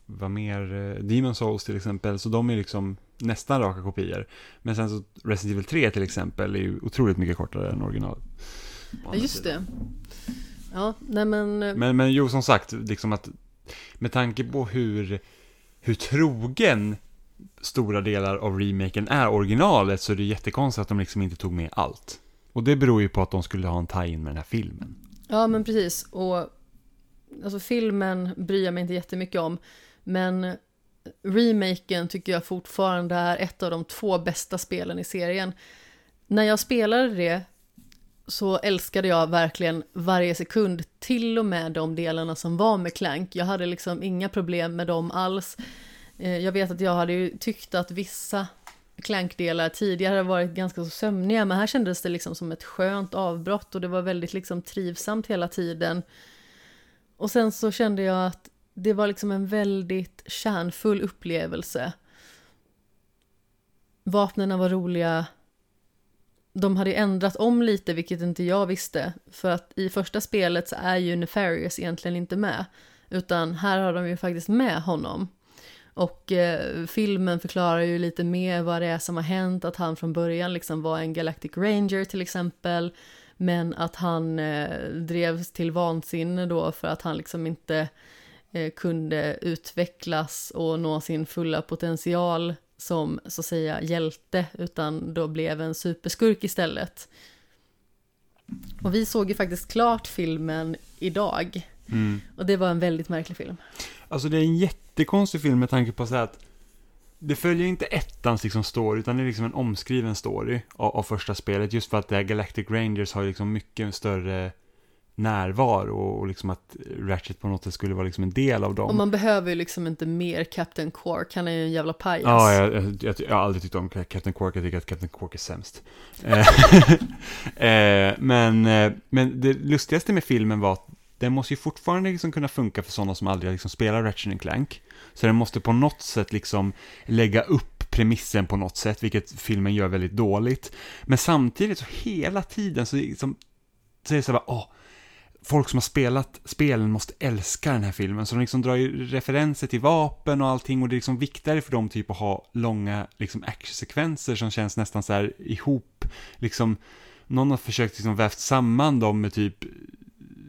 vad mer? Eh, Demon Souls till exempel. Så de är liksom nästan raka kopior. Men sen så Resident Evil 3 till exempel är ju otroligt mycket kortare än originalet. ja just det. Ja, nej men, Men, men jo, som sagt, liksom att med tanke på hur, hur trogen stora delar av remaken är originalet så är det jättekonstigt att de liksom inte tog med allt. Och det beror ju på att de skulle ha en tie-in med den här filmen. ja men precis. Och alltså filmen bryr jag mig inte jättemycket om. Men remaken tycker jag fortfarande är ett av de två bästa spelen i serien. När jag spelade det så älskade jag verkligen varje sekund, till och med de delarna som var med Clank. Jag hade liksom inga problem med dem alls. Eh, jag vet att jag hade ju tyckt att vissa Clank-delar tidigare hade varit ganska så sömniga, men här kändes det liksom som ett skönt avbrott och det var väldigt liksom trivsamt hela tiden. Och sen så kände jag att det var liksom en väldigt kärnfull upplevelse. Vapnen var roliga. De hade ändrat om lite, vilket inte jag visste. För att i första spelet så är ju Nefarious egentligen inte med. Utan här har de ju faktiskt med honom. Och eh, filmen förklarar ju lite mer vad det är som har hänt. Att han från början liksom var en Galactic Ranger till exempel. Men att han eh, drevs till vansinne då för att han liksom inte kunde utvecklas och nå sin fulla potential som så att säga hjälte utan då blev en superskurk istället. Och vi såg ju faktiskt klart filmen idag och det var en väldigt märklig film. Alltså det är en jättekonstig film med tanke på så att det följer inte ettans liksom story, utan det är liksom en omskriven story av, av första spelet. Just för att det här Galactic Rangers har liksom mycket större närvaro och, liksom att Ratchet på något sätt skulle vara liksom en del av dem. Och man behöver ju liksom inte mer Captain Quark, han är ju en jävla pajas. Ja, jag, jag, jag, jag har aldrig tyckt om Captain Quark, jag tycker att Captain Quark är sämst. Eh, (laughs) eh, men, eh, men det lustigaste med filmen var att den måste ju fortfarande liksom kunna funka för sådana som aldrig liksom spelar Ratchet Clank. Så den måste på något sätt liksom lägga upp premissen på något sätt, vilket filmen gör väldigt dåligt. Men samtidigt så hela tiden så, liksom, så är det så här, åh, folk som har spelat spelen måste älska den här filmen, så de liksom drar ju referenser till vapen och allting och det är liksom viktigare för dem typ att ha långa liksom actionsekvenser som känns nästan så här ihop, liksom någon har försökt liksom vävt samman dem med typ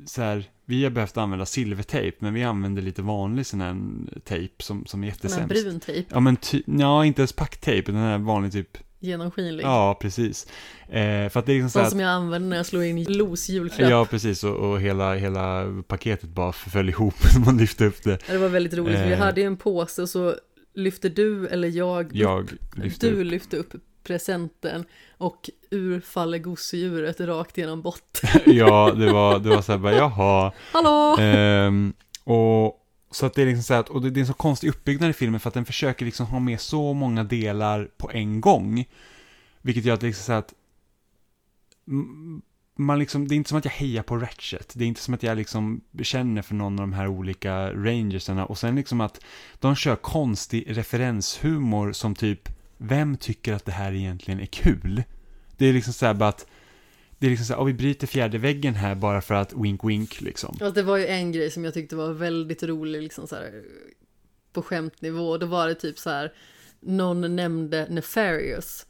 så här, vi har behövt använda silvertejp, men vi använder lite vanlig sån här tejp som, som är jättesämst. Den brun tejp. Ja, men ty, ja, inte ens packtejp, den här vanlig typ. Genomskinlig. Ja, precis. Eh, för att det är liksom så att, som jag använder när jag slår in Los julklapp. Ja, precis, och, och hela, hela paketet bara föll ihop (laughs) när man lyfte upp det. Det var väldigt roligt, för vi Eh. hade ju en påse och så lyfte du eller jag, upp, Jag lyfte du upp. lyfte upp presenten och ur faller gosedjuret rakt genom botten. (laughs) Ja, det var, det var så här bara, jaha. Hallå! Ehm, och så att det är liksom så här, att- och det, det är en så konstig uppbyggnad i filmen för att den försöker liksom ha med så många delar på en gång. Vilket gör att det liksom så här att man liksom, det är inte som att jag hejar på Ratchet. Det är inte som att jag liksom känner för någon av de här olika rangersarna. Och sen liksom att de kör konstig referenshumor som typ, vem tycker att det här egentligen är kul? Det är liksom så här bara att, det är liksom så här, "Åh, vi bryter fjärde väggen här bara för att wink wink liksom. Alltså, det var ju en grej som jag tyckte var väldigt rolig, liksom så här, på skämtnivå. Då var det typ så här, någon nämnde Nefarious.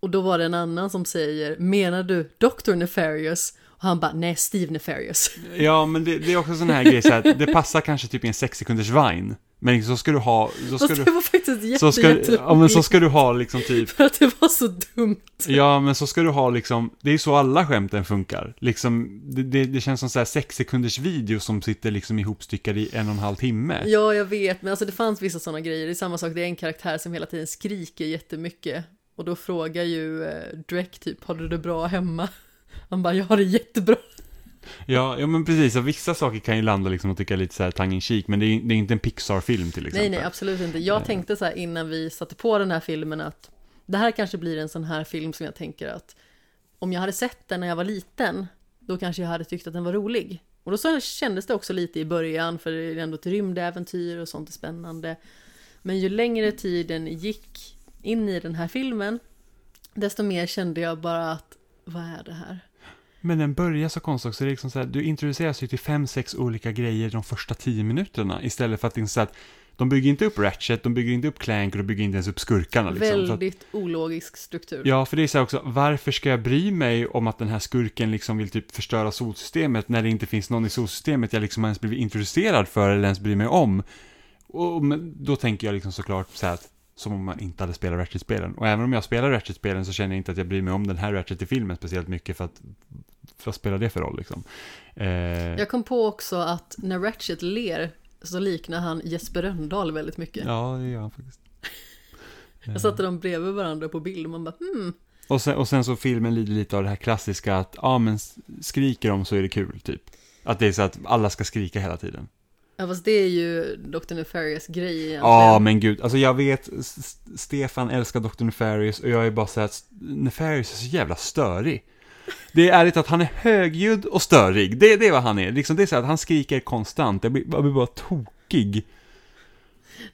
Och då var det en annan som säger, menar du Dr. Nefarious? Och han bara, nej, Steve Nefarious. Ja, men det, det är också sån här grej så här, det passar kanske typ i en sex sekunders vine. Men så ska du ha, så ska Fast det var faktiskt jätte, så ska, ja men så ska du ha liksom typ, (laughs) För att det var så dumt. ja men så ska du ha liksom, det är så alla skämten funkar. Liksom, det, det, det känns som så här sex sekunders video som sitter liksom ihopstyckad i en och en halv timme. Ja, jag vet, men alltså det fanns vissa sådana grejer. Det är samma sak, det är en karaktär som hela tiden skriker jättemycket. Och då frågar ju eh, Drake typ, har du det bra hemma? Han bara, jag har det jättebra. Ja, ja men precis, och vissa saker kan ju landa liksom och tycka lite så här in cheek, men det är, det är inte en Pixar-film till exempel. Nej, nej, absolut inte. Jag tänkte så här innan vi satte på den här filmen att det här kanske blir en sån här film som jag tänker att om jag hade sett den när jag var liten, då kanske jag hade tyckt att den var rolig. Och då så kändes det också lite i början, för det är ändå ett rymdäventyr och sånt är spännande. Men ju längre tiden gick in i den här filmen, desto mer kände jag bara att, vad är det här? Men den börjar så konstigt också, det är liksom så här, du introduceras ju till fem, sex olika grejer de första tio minuterna, istället för att det är så att de bygger inte upp Ratchet, de bygger inte upp Clank och de bygger inte ens upp skurkarna liksom. Så att, Väldigt ologisk struktur. ja, för det är så här också, varför ska jag bry mig om att den här skurken liksom vill typ förstöra solsystemet när det inte finns någon i solsystemet jag liksom ens blivit introducerad för eller ens bryr mig om? Och då tänker jag liksom såklart så här att som om man inte hade spelat Ratchet-spelen. Och även om jag spelar Ratchet-spelen så känner jag inte att jag bryr mig om den här Ratchet i filmen speciellt mycket för att, vad spelar det för roll liksom? Eh, Jag kom på också att när Ratchet ler så liknar han Jesper Rönndahl väldigt mycket. Ja, det gör han faktiskt. Jag satte dem bredvid varandra på bild och man bara hmm. Och sen, och sen så filmen lider lite av det här klassiska att, ja men s- skriker de så är det kul, typ. Att det är så att alla ska skrika hela tiden. Ja fast det är ju Dr. Nefarious grej egentligen. Ja, men gud. Alltså jag vet, Stefan älskar Dr. Nefarious och jag är bara så att Nefarious är så jävla störig. Det är ärligt att han är högljudd och störig. Det, det är vad han är. Liksom, det är så att han skriker konstant. Jag blir, jag blir bara tokig.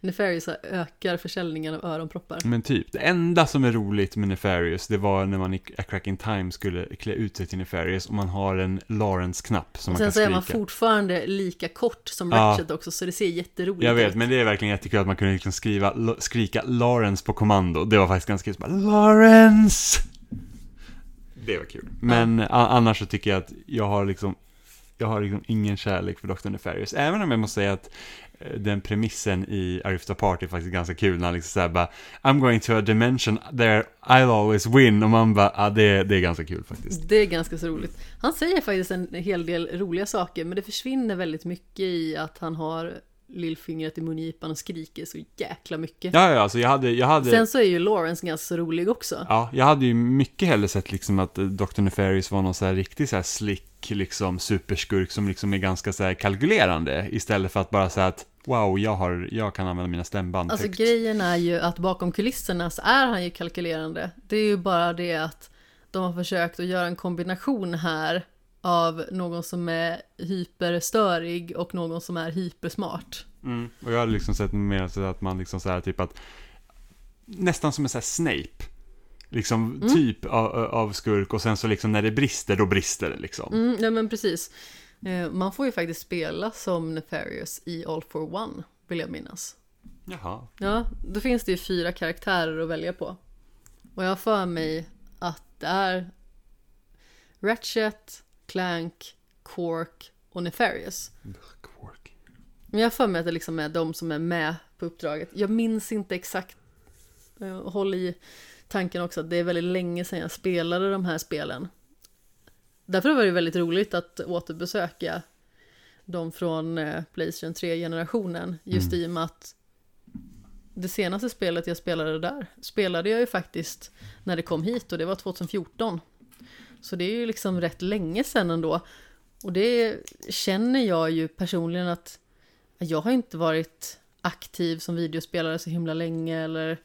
Nefarious ökar försäljningen av öronproppar. Men typ, det enda som är roligt med Nefarious, det var när man i A Crack in Time skulle klä ut sig till Nefarious och man har en Lawrence-knapp som Och man kan sen så skrika. är man fortfarande lika kort som Ja. Ratchet också så det ser jätteroligt Jag vet, ut. men det är verkligen jättekul att man kunde liksom skriva, skrika Lawrence på kommando. Det var faktiskt ganska kul. Lawrence! Det var kul. Men a- annars så tycker jag att jag har liksom, jag har liksom ingen kärlek för Dr. Nefarious. Även om jag måste säga att eh, den premissen i Arifta Party är faktiskt ganska kul när han liksom såhär bara I'm going to a dimension there I'll always win och man bara, ja det, det är ganska kul faktiskt. Det är ganska så roligt. Han säger faktiskt en hel del roliga saker men det försvinner väldigt mycket i att han har lillfingret i mungipan och skriker så jäkla mycket. Ja, ja, alltså jag hade, jag hade... Sen så är ju Lawrence ganska rolig också. Ja, jag hade ju mycket hellre sett liksom att eh, Dr. Nefarious var någon så här riktig så här slick, liksom superskurk som liksom är ganska så här kalkylerande istället för att bara säga att wow, jag, har, jag kan använda mina stämband Alltså högt. grejen är ju att bakom kulisserna så är han ju kalkylerande. Det är ju bara det att de har försökt att göra en kombination här av någon som är hyperstörig och någon som är hypersmart. Mm. Och jag hade liksom sett mer så att man liksom så här typ att nästan som en så här Snape. Liksom Mm. typ av, av skurk och sen så liksom när det brister, då brister det liksom. Mm, ja men precis. Eh, Man får ju faktiskt spela som Nefarious i All for One, vill jag minnas. Jaha. Ja, då finns det ju fyra karaktärer att välja på. Och jag har för mig att det är Ratchet, Clank, Quark och Nefarious. Quark. Men jag har för mig att det liksom är de som är med på uppdraget. Jag minns inte exakt. Jag håller i tanken också att det är väldigt länge sedan jag spelade de här spelen. Därför var det väldigt roligt att återbesöka de från eh, Playstation 3-generationen. Just i och med att det senaste spelet jag spelade där spelade jag ju faktiskt när det kom hit och det var 2014. Så det är ju liksom rätt länge sedan ändå. Och det känner jag ju personligen att jag har inte varit aktiv som videospelare så himla länge eller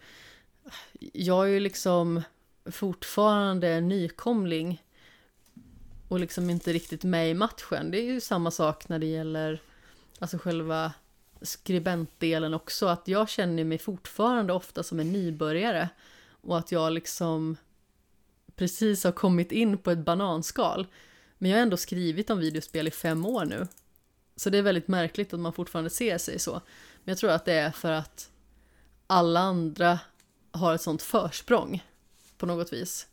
jag är ju liksom fortfarande en nykomling och liksom inte riktigt med i matchen. Det är ju samma sak när det gäller alltså själva skribentdelen också, att jag känner mig fortfarande ofta som en nybörjare och att jag liksom precis har kommit in på ett bananskal. Men jag har ändå skrivit om videospel i fem år nu. Så det är väldigt märkligt att man fortfarande ser sig så. Men jag tror att det är för att alla andra har ett sånt försprång på något vis.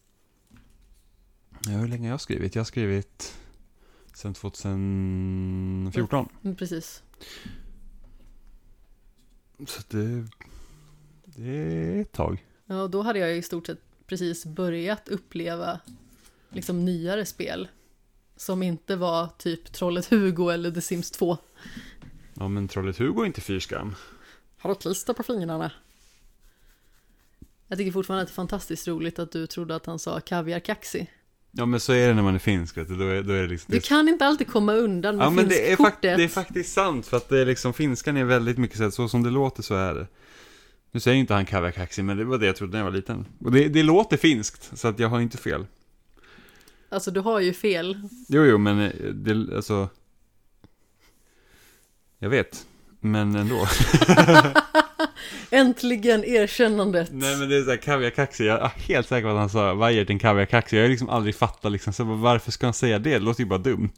Ja, hur länge har jag skrivit? Jag har skrivit sedan 2014. Mm, Precis. Så det, det är ett tag. Ja, då hade jag i stort sett precis börjat uppleva liksom nyare spel. Som inte var typ Trollet Hugo eller The Sims 2. Ja, men Trollet Hugo är inte fyrskam. Har du klister på fingrarna? Jag tycker fortfarande att det är fantastiskt roligt att du trodde att han sa kaviarkaxi. Ja, men så är det när man är finsk, vet du. Då är, då är det liksom... Du kan inte alltid komma undan med Ja, men det är, det är faktiskt sant, för att det är liksom, finskan är väldigt mycket så, här, så som det låter så är det. Nu säger inte han kaviakaxi, men det var det jag trodde när jag var liten. Och det, det låter finskt, så att jag har inte fel. Alltså du har ju fel. Jo, jo, men eh, det, alltså... Jag vet, men ändå. (laughs) Äntligen erkännandet. Nej, men det är så här kaviakaxi, jag är helt säker på att han sa vajer till en kaviakaxi. Jag har liksom aldrig fattat liksom, så varför ska han säga det? Det låter ju bara dumt.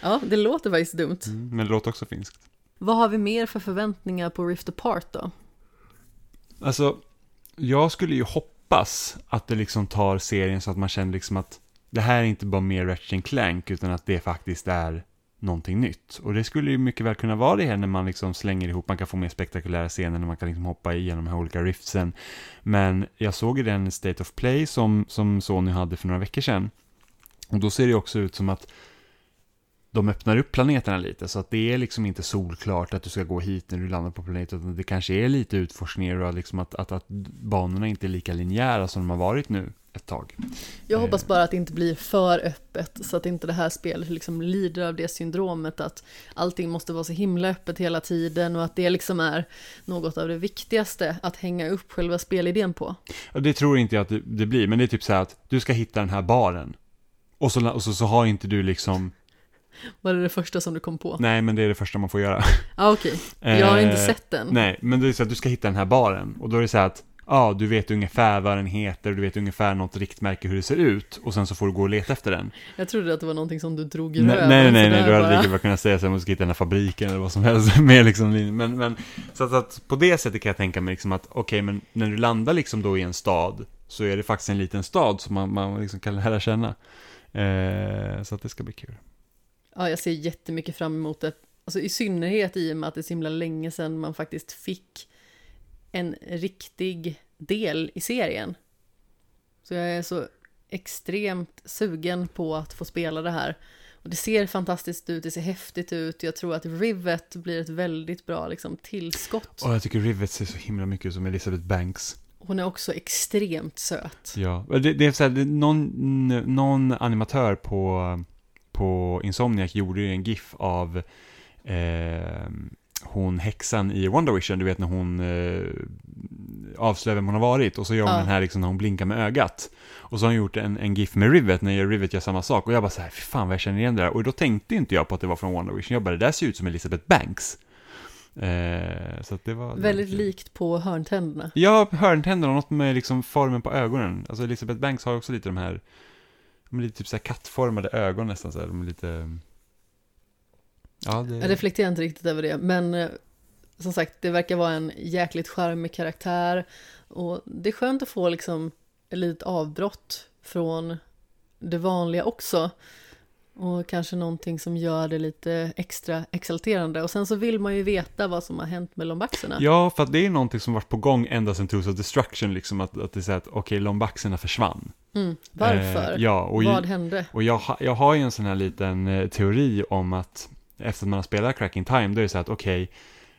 Ja, det låter faktiskt dumt. Men det låter också finskt. Vad har vi mer för förväntningar på Rift Apart då? Alltså, jag skulle ju hoppas att det liksom tar serien så att man känner liksom att det här är inte bara mer Ratchet Clank, utan att det faktiskt är någonting nytt. Och det skulle ju mycket väl kunna vara det här när man liksom slänger ihop, man kan få mer spektakulära scener, när man kan liksom hoppa igenom de här olika riftsen. Men jag såg ju den State of Play som, som Sony hade för några veckor sedan. Och då ser det också ut som att de öppnar upp planeterna lite, så att det är liksom inte solklart att du ska gå hit när du landar på planeten, utan det kanske är lite utforskningar och liksom att, att, att banorna inte är lika linjära som de har varit nu ett tag. Jag Eh. hoppas bara att det inte blir för öppet så att inte det här spelet liksom lider av det syndromet att allting måste vara så himla öppet hela tiden och att det liksom är något av det viktigaste att hänga upp själva spelidén på. Det tror inte jag att det, det blir, men det är typ så här att du ska hitta den här baren. Och så, och så, så har inte du liksom, Var det det första som du kom på? nej men det är det första man får göra. Ja (laughs) okej, jag har inte Eh, sett den. Nej, men det är så att du ska hitta den här baren. Och då är det så här att, ja, du vet ungefär vad den heter, du vet ungefär något riktmärke hur det ser ut. Och sen så får du gå och leta efter den. Jag trodde att det var någonting som du drog i Nej, röven. nej, nej, sådär nej, du hade lika bra kunnat säga så här, man ska hitta den här fabriken eller vad som helst. (laughs) Med liksom, men, men, så att, att på det sättet kan jag tänka mig liksom att, okej, men när du landar liksom då i en stad, så är det faktiskt en liten stad som man, man liksom kan lära känna. Eh, så att det ska bli kul. Ja, jag ser jättemycket fram emot det. Alltså i synnerhet i och med att det är så himla länge sedan man faktiskt fick en riktig del i serien. Så jag är så extremt sugen på att få spela det här. Och det ser fantastiskt ut, det ser häftigt ut. Jag tror att Rivet blir ett väldigt bra liksom, tillskott. Och jag tycker Rivet ser så himla mycket ut som Elizabeth Banks. Hon är också extremt söt. Ja, det, det är så här, det, någon, någon animatör på, på Insomniac gjorde ju en GIF av eh, hon häxan i Wonder Vision, du vet när hon eh, avslöjar vem hon har varit och så gör hon Ja. den här liksom när hon blinkar med ögat. Och så har hon gjort en, en GIF med Rivet när Rivet gör samma sak och jag bara så här, fy fan vad jag känner igen det där. Och då tänkte inte jag på att det var från Wonder Vision, jag bara, det där ser ut som Elizabeth Banks. Eh, så det var... det Väldigt kul. likt på hörntänderna. Ja, hörntänderna något med liksom formen på ögonen. Alltså Elizabeth Banks har också lite de här, de är lite typ så här kattformade ögon nästan så här. De är lite... Mm. Ja, det... Jag reflekterar inte riktigt över det, men eh, som sagt, det verkar vara en jäkligt charmig karaktär. Och det är skönt att få liksom ett litet avbrott från det vanliga också. Och kanske någonting som gör det lite extra exalterande. Och sen så vill man ju veta vad som har hänt med lombaxerna. Ja, för att det är någonting som varit på gång ända sedan Tools of Destruction, liksom att, att det är så att okej, lombaxerna försvann. Mm, varför? Eh, ja, och, vad ju, hände? och jag, jag har ju en sån här liten eh, teori om att efter att man har spelat Cracking Time, då är det så att okej,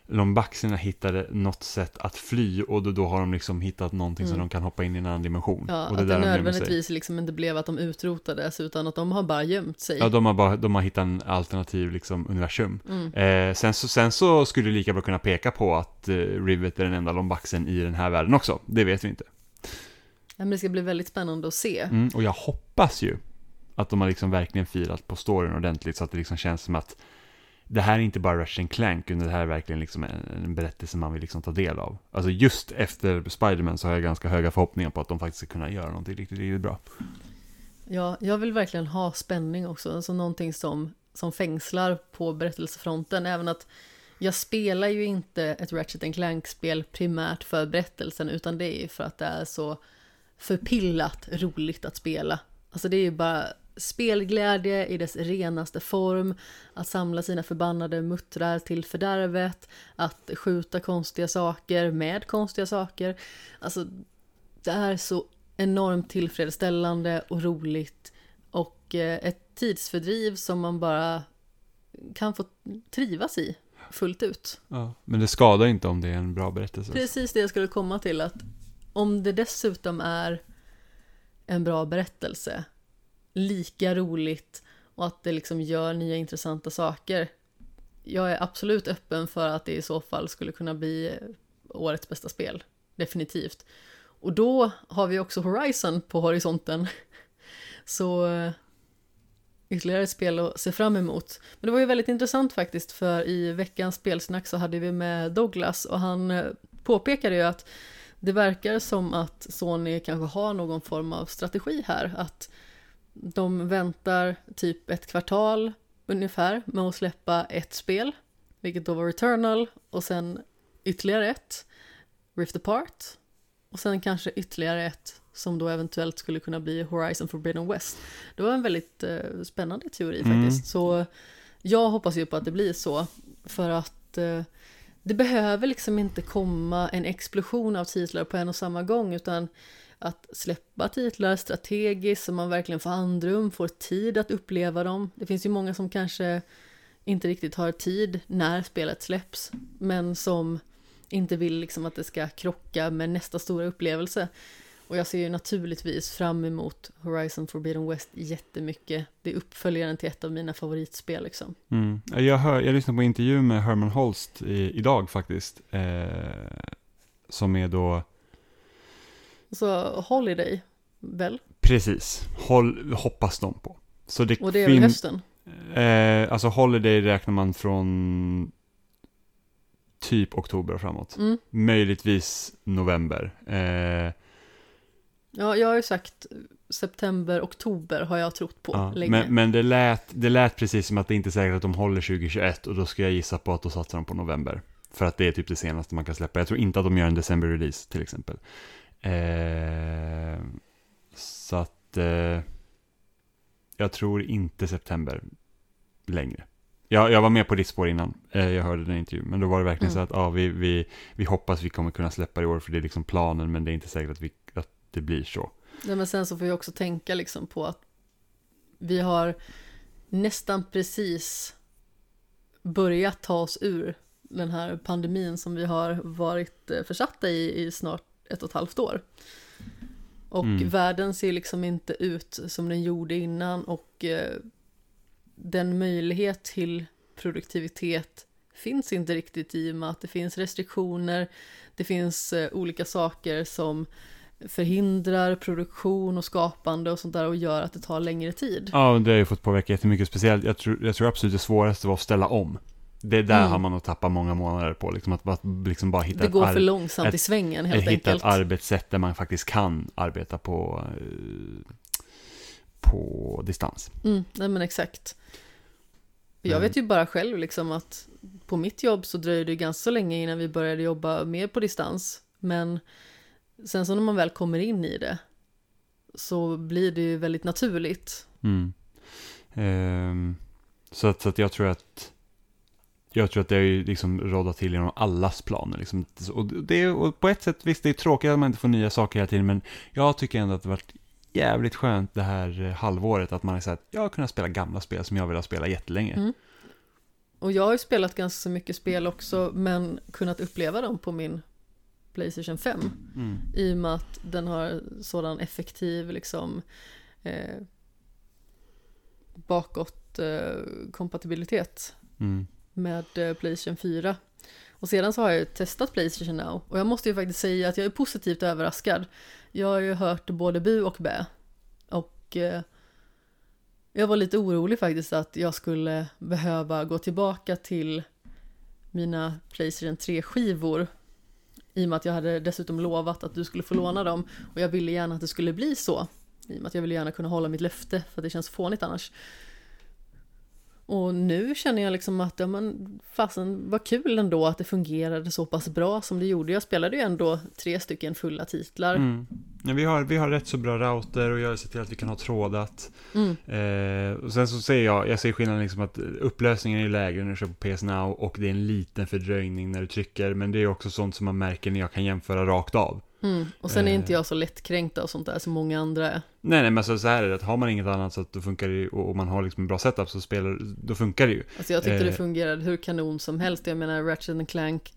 lombaxerna hittade något sätt att fly och då, då har de liksom hittat någonting som Mm. de kan hoppa in i en annan dimension. Ja, och att det där de gömmer sig. nödvändigtvis liksom inte blev att de utrotades, utan att de har bara gömt sig. Ja, de har, bara, de har hittat en alternativ liksom, universum. Mm. Eh, sen, så, sen så skulle det lika bra kunna peka på att eh, Rivet är den enda lombaxen i den här världen också. Det vet vi inte. Ja, men det ska bli väldigt spännande att se. Mm, och jag hoppas ju att de har liksom verkligen firat på storyn ordentligt så att det liksom känns som att det här är inte bara Russian Clank, utan det här är verkligen liksom en, en berättelse man vill liksom ta del av. Alltså just efter Spider-Man så har jag ganska höga förhoppningar på att de faktiskt ska kunna göra någonting riktigt, riktigt bra. Ja, jag vill verkligen ha spänning också, alltså någonting som, som fängslar på berättelsefronten. Även att jag spelar ju inte ett Ratchet Clank-spel primärt för berättelsen, utan det är ju för att det är så förpillat roligt att spela. Alltså det är ju bara spelglädje i dess renaste form, att samla sina förbannade muttrar till fördärvet, att skjuta konstiga saker med konstiga saker. Alltså, det är så enormt tillfredsställande och roligt och eh, ett tidsfördriv som man bara kan få trivas i fullt ut. Ja. Men det skadar inte om det är en bra berättelse. Precis det jag skulle komma till att om det dessutom är en bra berättelse, lika roligt och att det liksom gör nya intressanta saker. Jag är absolut öppen för att det i så fall skulle kunna bli årets bästa spel. Definitivt. Och då har vi också Horizon på horisonten. (laughs) Så eh, ytterligare ett spel att se fram emot. Men det var ju väldigt intressant faktiskt för i veckans spelsnack så hade vi med Douglas och han eh, påpekade ju att det verkar som att Sony kanske har någon form av strategi här. Att de väntar typ ett kvartal ungefär med att släppa ett spel, vilket då var Returnal och sen ytterligare ett, Rift Apart och sen kanske ytterligare ett som då eventuellt skulle kunna bli Horizon Forbidden West. Det var en väldigt eh, spännande teori Mm. faktiskt. Så jag hoppas ju på att det blir så. För att eh, det behöver liksom inte komma en explosion av titlar på en och samma gång. Utan att släppa titlar strategiskt så man verkligen får andrum, får tid att uppleva dem. Det finns ju många som kanske inte riktigt har tid när spelet släpps. Men som inte vill liksom att det ska krocka med nästa stora upplevelse. Och jag ser ju naturligtvis fram emot Horizon Forbidden West jättemycket. Det är uppföljaren till ett av mina favoritspel liksom. Mm. Jag, hör, jag lyssnade på en intervju med Herman Holst i, idag faktiskt. Eh, som är då, så Holiday, väl? precis, håll, hoppas de på. Så det Och det är väl hösten? Eh, alltså Holiday räknar man från typ oktober och framåt. Mm. Möjligtvis november. Eh, Ja, jag har ju sagt september, oktober har jag trott på ja, länge. men men det, lät, det lät precis som att det inte är säkert att de håller 2021 och då ska jag gissa på att då satsar de på november. För att det är typ det senaste man kan släppa. Jag tror inte att de gör en december-release till exempel. Eh, så att eh, jag tror inte september längre. Jag, jag var med på ditt spår innan, eh, jag hörde den intervjun, men då var det verkligen Mm. så att ja, vi, vi, vi hoppas vi kommer kunna släppa det i år, för det är liksom planen, men det är inte säkert att, vi, att det blir så. Nej, men sen så får vi också tänka liksom på att vi har nästan precis börjat ta oss ur den här pandemin som vi har varit eh, försatta i i snart ett och ett halvt år. Och Mm. världen ser liksom inte ut som den gjorde innan och eh, den möjlighet till produktivitet finns inte riktigt i och med att det finns restriktioner, det finns eh, olika saker som förhindrar produktion och skapande och sånt där och gör att det tar längre tid. Ja, det har ju fått påverka jättemycket. Speciellt, jag tror, jag tror absolut det svåraste var att ställa om. Det där Mm. har man nog tappat många månader på, liksom att, att liksom bara hitta Det går ett, för långsamt ett- i svängen helt hitta enkelt. ett arbetssätt där man faktiskt kan arbeta på, eh, på distans. Mm, nej men exakt. Jag vet ju bara själv liksom att på mitt jobb så dröjde det ganska så länge innan vi började jobba mer på distans. Men sen så när man väl kommer in i det så blir det ju väldigt naturligt. Mm. Ehm, så, att, så att jag tror att jag tror att det är ju liksom råddat till genom allas planer. Liksom. Och, det är, och på ett sätt, visst det är tråkigt att man inte får nya saker hela tiden, men jag tycker ändå att det har varit jävligt skönt det här eh, halvåret att man har sagt jag har kunnat spela gamla spel som jag vill ha spela jättelänge. Mm. Och jag har ju spelat ganska så mycket spel också men kunnat uppleva dem på min Playstation 5. Mm. I och med att den har sådan effektiv liksom eh, bakåt eh, kompatibilitet Mm med eh, Playstation 4. Och sedan så har jag ju testat Playstation Now och jag måste ju faktiskt säga att jag är positivt överraskad. Jag har ju hört både bu och bä. Och eh, jag var lite orolig faktiskt att jag skulle behöva gå tillbaka till mina Playstation 3-skivor. I och med att jag hade dessutom lovat att du skulle få låna dem. Och jag ville gärna att det skulle bli så. I och med att jag ville gärna kunna hålla mitt löfte för att det känns fånigt annars. Och nu känner jag liksom att, ja men fasen vad kul ändå att det fungerade så pass bra som det gjorde. Jag spelade ju ändå tre stycken fulla titlar. Mm. Ja, vi, har, vi har rätt så bra router och jag sett till att vi kan ha trådat. Mm. Eh, och sen så ser jag, jag ser skillnaden liksom att upplösningen är lägre när du kör på PS Now och det är en liten fördröjning när du trycker. Men det är också sånt som man märker när jag kan jämföra rakt av. Mm. Och sen är Eh. inte jag så lättkränkta och sånt där som många andra är. Nej, nej, men så, så här är det, att har man inget annat så att då funkar det ju, och, och man har liksom en bra setup så spelar, då funkar det ju. Alltså jag tyckte det Eh. fungerade hur kanon som helst. Jag menar Ratchet and Clank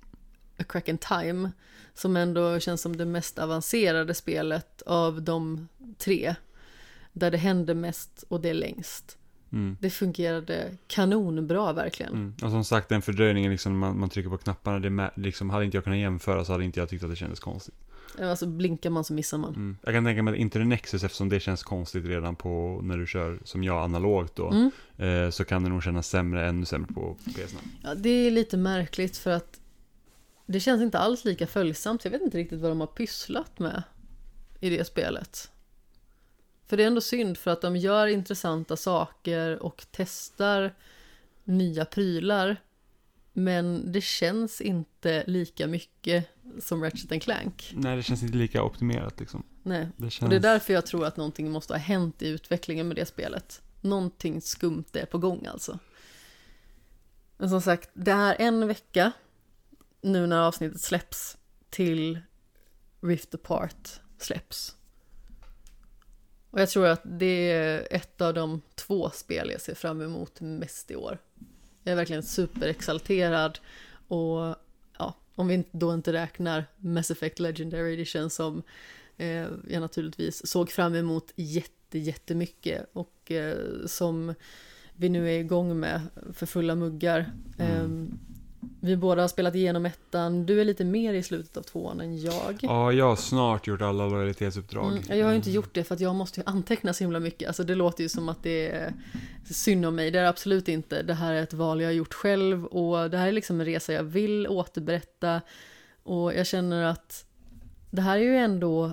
A Crack in Time som ändå känns som det mest avancerade spelet av de tre. Där det händer mest och det är längst. Mm. Det fungerade kanonbra verkligen. Mm. Och som sagt, den fördröjningen liksom, man, man trycker på knapparna, det liksom, hade inte jag kunnat jämföra så hade inte jag tyckt att det kändes konstigt. Alltså blinkar man så missar man. Mm. Jag kan tänka mig att inte Nexus, eftersom det känns konstigt redan på när du kör som jag analogt då, Mm. eh, så kan det nog kännas sämre, ännu sämre på PS. Ja, det är lite märkligt för att det känns inte alls lika följsamt. Jag vet inte riktigt vad de har pysslat med i det spelet. För det är ändå synd för att de gör intressanta saker och testar nya prylar. Men det känns inte lika mycket som Ratchet Clank. Nej, det känns inte lika optimerat liksom. Nej. Det känns... Och det är därför jag tror att någonting måste ha hänt i utvecklingen med det spelet. Någonting skumt är på gång alltså. Men som sagt, det är en vecka nu när avsnittet släpps till Rift Apart släpps. Och jag tror att det är ett av de två spel jag ser fram emot mest i år. Jag är verkligen superexalterad och om vi då inte räknar Mass Effect Legendary Edition som eh, jag naturligtvis såg fram emot jätte, jättemycket och eh, som vi nu är igång med för fulla muggar. Mm. Vi båda har spelat igenom ettan, du är lite mer i slutet av tvåan än jag. Ja, jag har snart gjort alla lojalitetsuppdrag. Mm, jag har ju inte gjort det för att jag måste ju anteckna så himla mycket. Alltså det låter ju som att det är synd om mig. Det är det absolut inte. Det här är ett val jag har gjort själv och det här är liksom en resa jag vill återberätta. Och jag känner att det här är ju ändå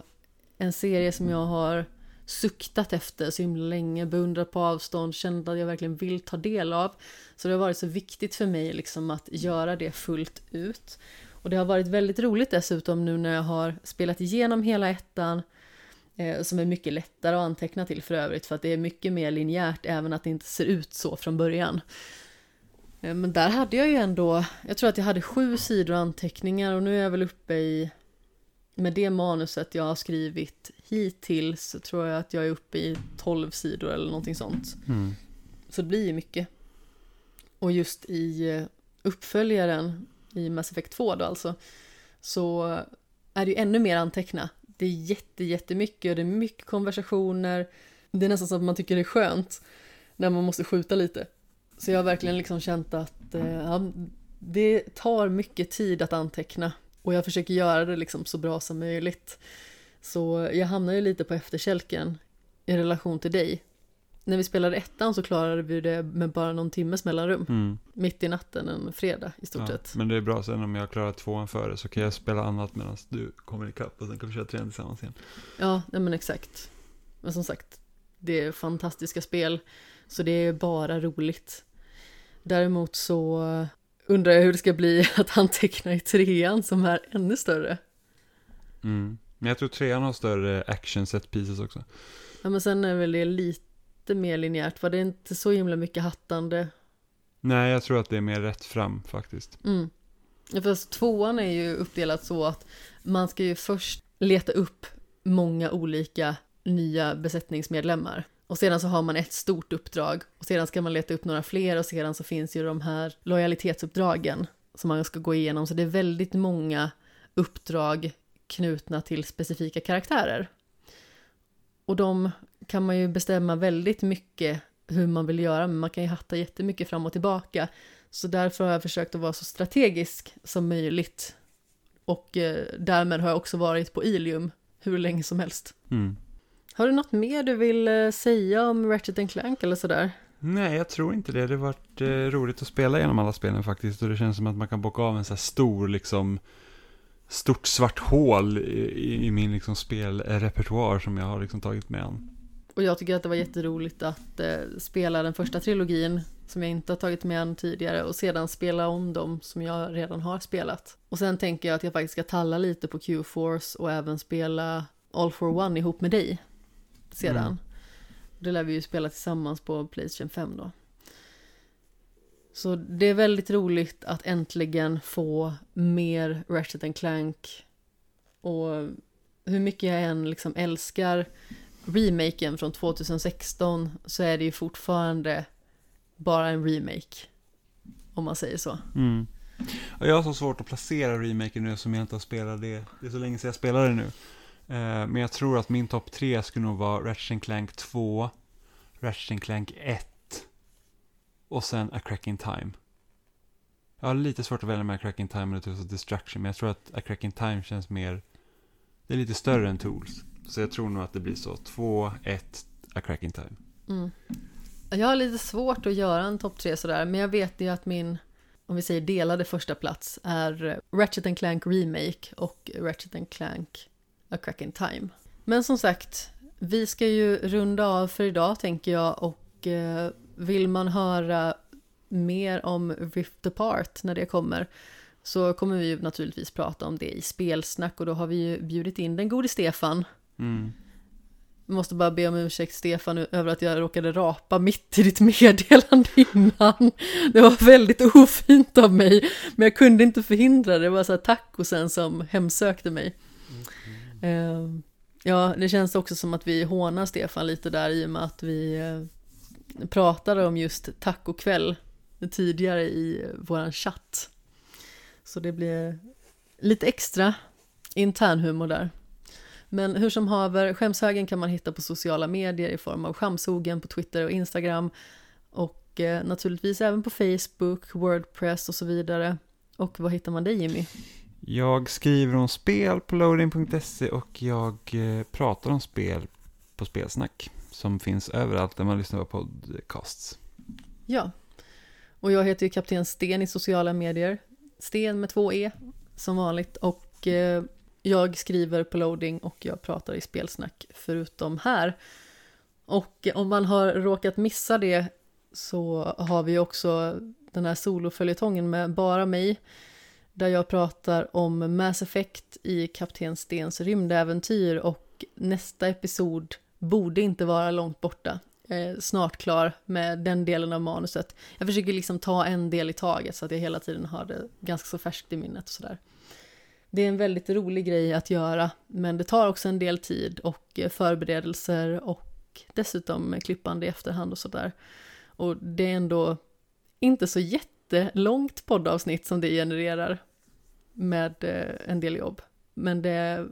en serie som jag har suktat efter så himla länge, beundrat på avstånd, känt att jag verkligen vill ta del av. Så det har varit så viktigt för mig liksom att göra det fullt ut. Och det har varit väldigt roligt dessutom nu när jag har spelat igenom hela ettan, eh, som är mycket lättare att anteckna till för övrigt, för att det är mycket mer linjärt, även att det inte ser ut så från början. Eh, men där hade jag ju ändå, jag tror att jag hade sju sidor anteckningar och nu är jag väl uppe i, med det manuset jag har skrivit hittills, så tror jag att jag är uppe i tolv sidor eller någonting sånt. Mm. Så det blir ju mycket. Och just i eh, uppföljaren i Mass Effect 2 då alltså, så är det ju ännu mer anteckna. Det är jätte, jättemycket och det är mycket konversationer. Det är nästan så att man tycker det är skönt när man måste skjuta lite. Så jag har verkligen liksom känt att eh, ja, det tar mycket tid att anteckna och jag försöker göra det liksom så bra som möjligt. Så jag hamnar ju lite på efterkälken i relation till dig. När vi spelade ettan så klarade vi det med bara någon timmes mellanrum. Mm. Mitt i natten en fredag i stort Ja, sett. men det är bra sen om jag klarar tvåan före så kan jag spela annat medan du kommer ikapp och sen kan vi köra trean tillsammans igen. Ja, nej men exakt. Men som sagt, det är fantastiska spel. Så det är bara roligt. Däremot så undrar jag hur det ska bli (laughs) att anteckna i trean som är ännu större. Mm. Men jag tror trean har större action set pieces också. Ja men sen är väl det lite mer linjärt, var det inte så himla mycket hattande? Nej, jag tror att det är mer rätt fram faktiskt. Mm. Fast tvåan är ju uppdelat så att man ska ju först leta upp många olika nya besättningsmedlemmar. Och sedan så har man ett stort uppdrag och sedan ska man leta upp några fler och sedan så finns ju de här lojalitetsuppdragen som man ska gå igenom. Så det är väldigt många uppdrag knutna till specifika karaktärer. Och de kan man ju bestämma väldigt mycket hur man vill göra, men man kan ju hatta jättemycket fram och tillbaka. Så därför har jag försökt att vara så strategisk som möjligt. Och eh, därmed har jag också varit på Ilium hur länge som helst. Mm. Har du något mer du vill eh, säga om Ratchet Clank eller sådär? Nej, jag tror inte det. Det har varit eh, roligt att spela genom alla spelen faktiskt. Och det känns som att man kan bocka av en så här stor, liksom, stort svart hål i, i min liksom spelrepertoar som jag har liksom tagit med an. Och jag tycker att det var jätteroligt att eh, spela den första trilogin som jag inte har tagit med än tidigare och sedan spela om dem som jag redan har spelat. Och sen tänker jag att jag faktiskt ska talla lite på Q-Force och även spela All for One ihop med dig sedan. Mm. Det lär vi ju spela tillsammans på Playstation 5 då. Så det är väldigt roligt att äntligen få mer Ratchet Clank och hur mycket jag än liksom älskar remaken från 2016 så är det ju fortfarande bara en remake. Om man säger så. Mm. Jag har så svårt att placera remaken nu som jag inte har spelat det. Det är så länge sedan jag spelade det nu. Eh, men jag tror att min topp tre skulle nog vara Ratchet Clank 2, Ratchet Clank 1 och sen A Crack in Time. Jag har lite svårt att välja med A Crack in Time och Tools of Destruction, men jag tror att A Crack in Time känns mer... Det är lite större än Tools. Så jag tror nog att det blir så. 2, 1, A Crack in Time. Mm. Jag har lite svårt att göra en topp tre sådär, men jag vet ju att min, om vi säger delade första plats är Ratchet Clank Remake och Ratchet Clank A Crack in Time. Men som sagt, vi ska ju runda av för idag tänker jag och eh, vill man höra mer om Rift Apart när det kommer så kommer vi ju naturligtvis prata om det i spelsnack och då har vi ju bjudit in den gode Stefan Mm. Måste bara be om ursäkt Stefan över att jag råkade rapa mitt i ditt (laughs) meddelande innan. Det var väldigt ofint av mig, men jag kunde inte förhindra det. Det var så här tacosen som hemsökte mig. Eh, Ja, det känns också som att vi hånar Stefan lite där i och med att vi eh, pratade om just tacokväll tidigare i våran chatt. Så det blir lite extra internhumor där. Men hur som haver, skämshögen kan man hitta på sociala medier i form av skamshogen på Twitter och Instagram. Och eh, naturligtvis även på Facebook, Wordpress och så vidare. Och vad hittar man dig Jimmy? Jag skriver om spel på loading.se och jag eh, pratar om spel på Spelsnack. Som finns överallt där man lyssnar på podcasts. Ja, och jag heter ju Kapten Sten i sociala medier. Sten med två E som vanligt och eh, jag skriver på loading och jag pratar i spelsnack förutom här. Och eh, om man har råkat missa det så har vi också den här soloföljetongen med bara mig där jag pratar om Mass Effect i Kapten Stens rymdäventyr och nästa episod borde inte vara långt borta. Jag är snart klar med den delen av manuset. Jag försöker liksom ta en del i taget så att jag hela tiden har det ganska så färskt i minnet och sådär. Det är en väldigt rolig grej att göra, men det tar också en del tid och eh, förberedelser och dessutom klippande i efterhand och sådär. Och det är ändå inte så jättelångt poddavsnitt som det genererar med eh, en del jobb. Men det är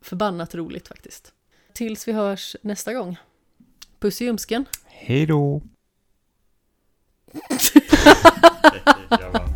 förbannat roligt faktiskt. Tills vi hörs nästa gång. Puss i ljumsken. Hej då! (laughs)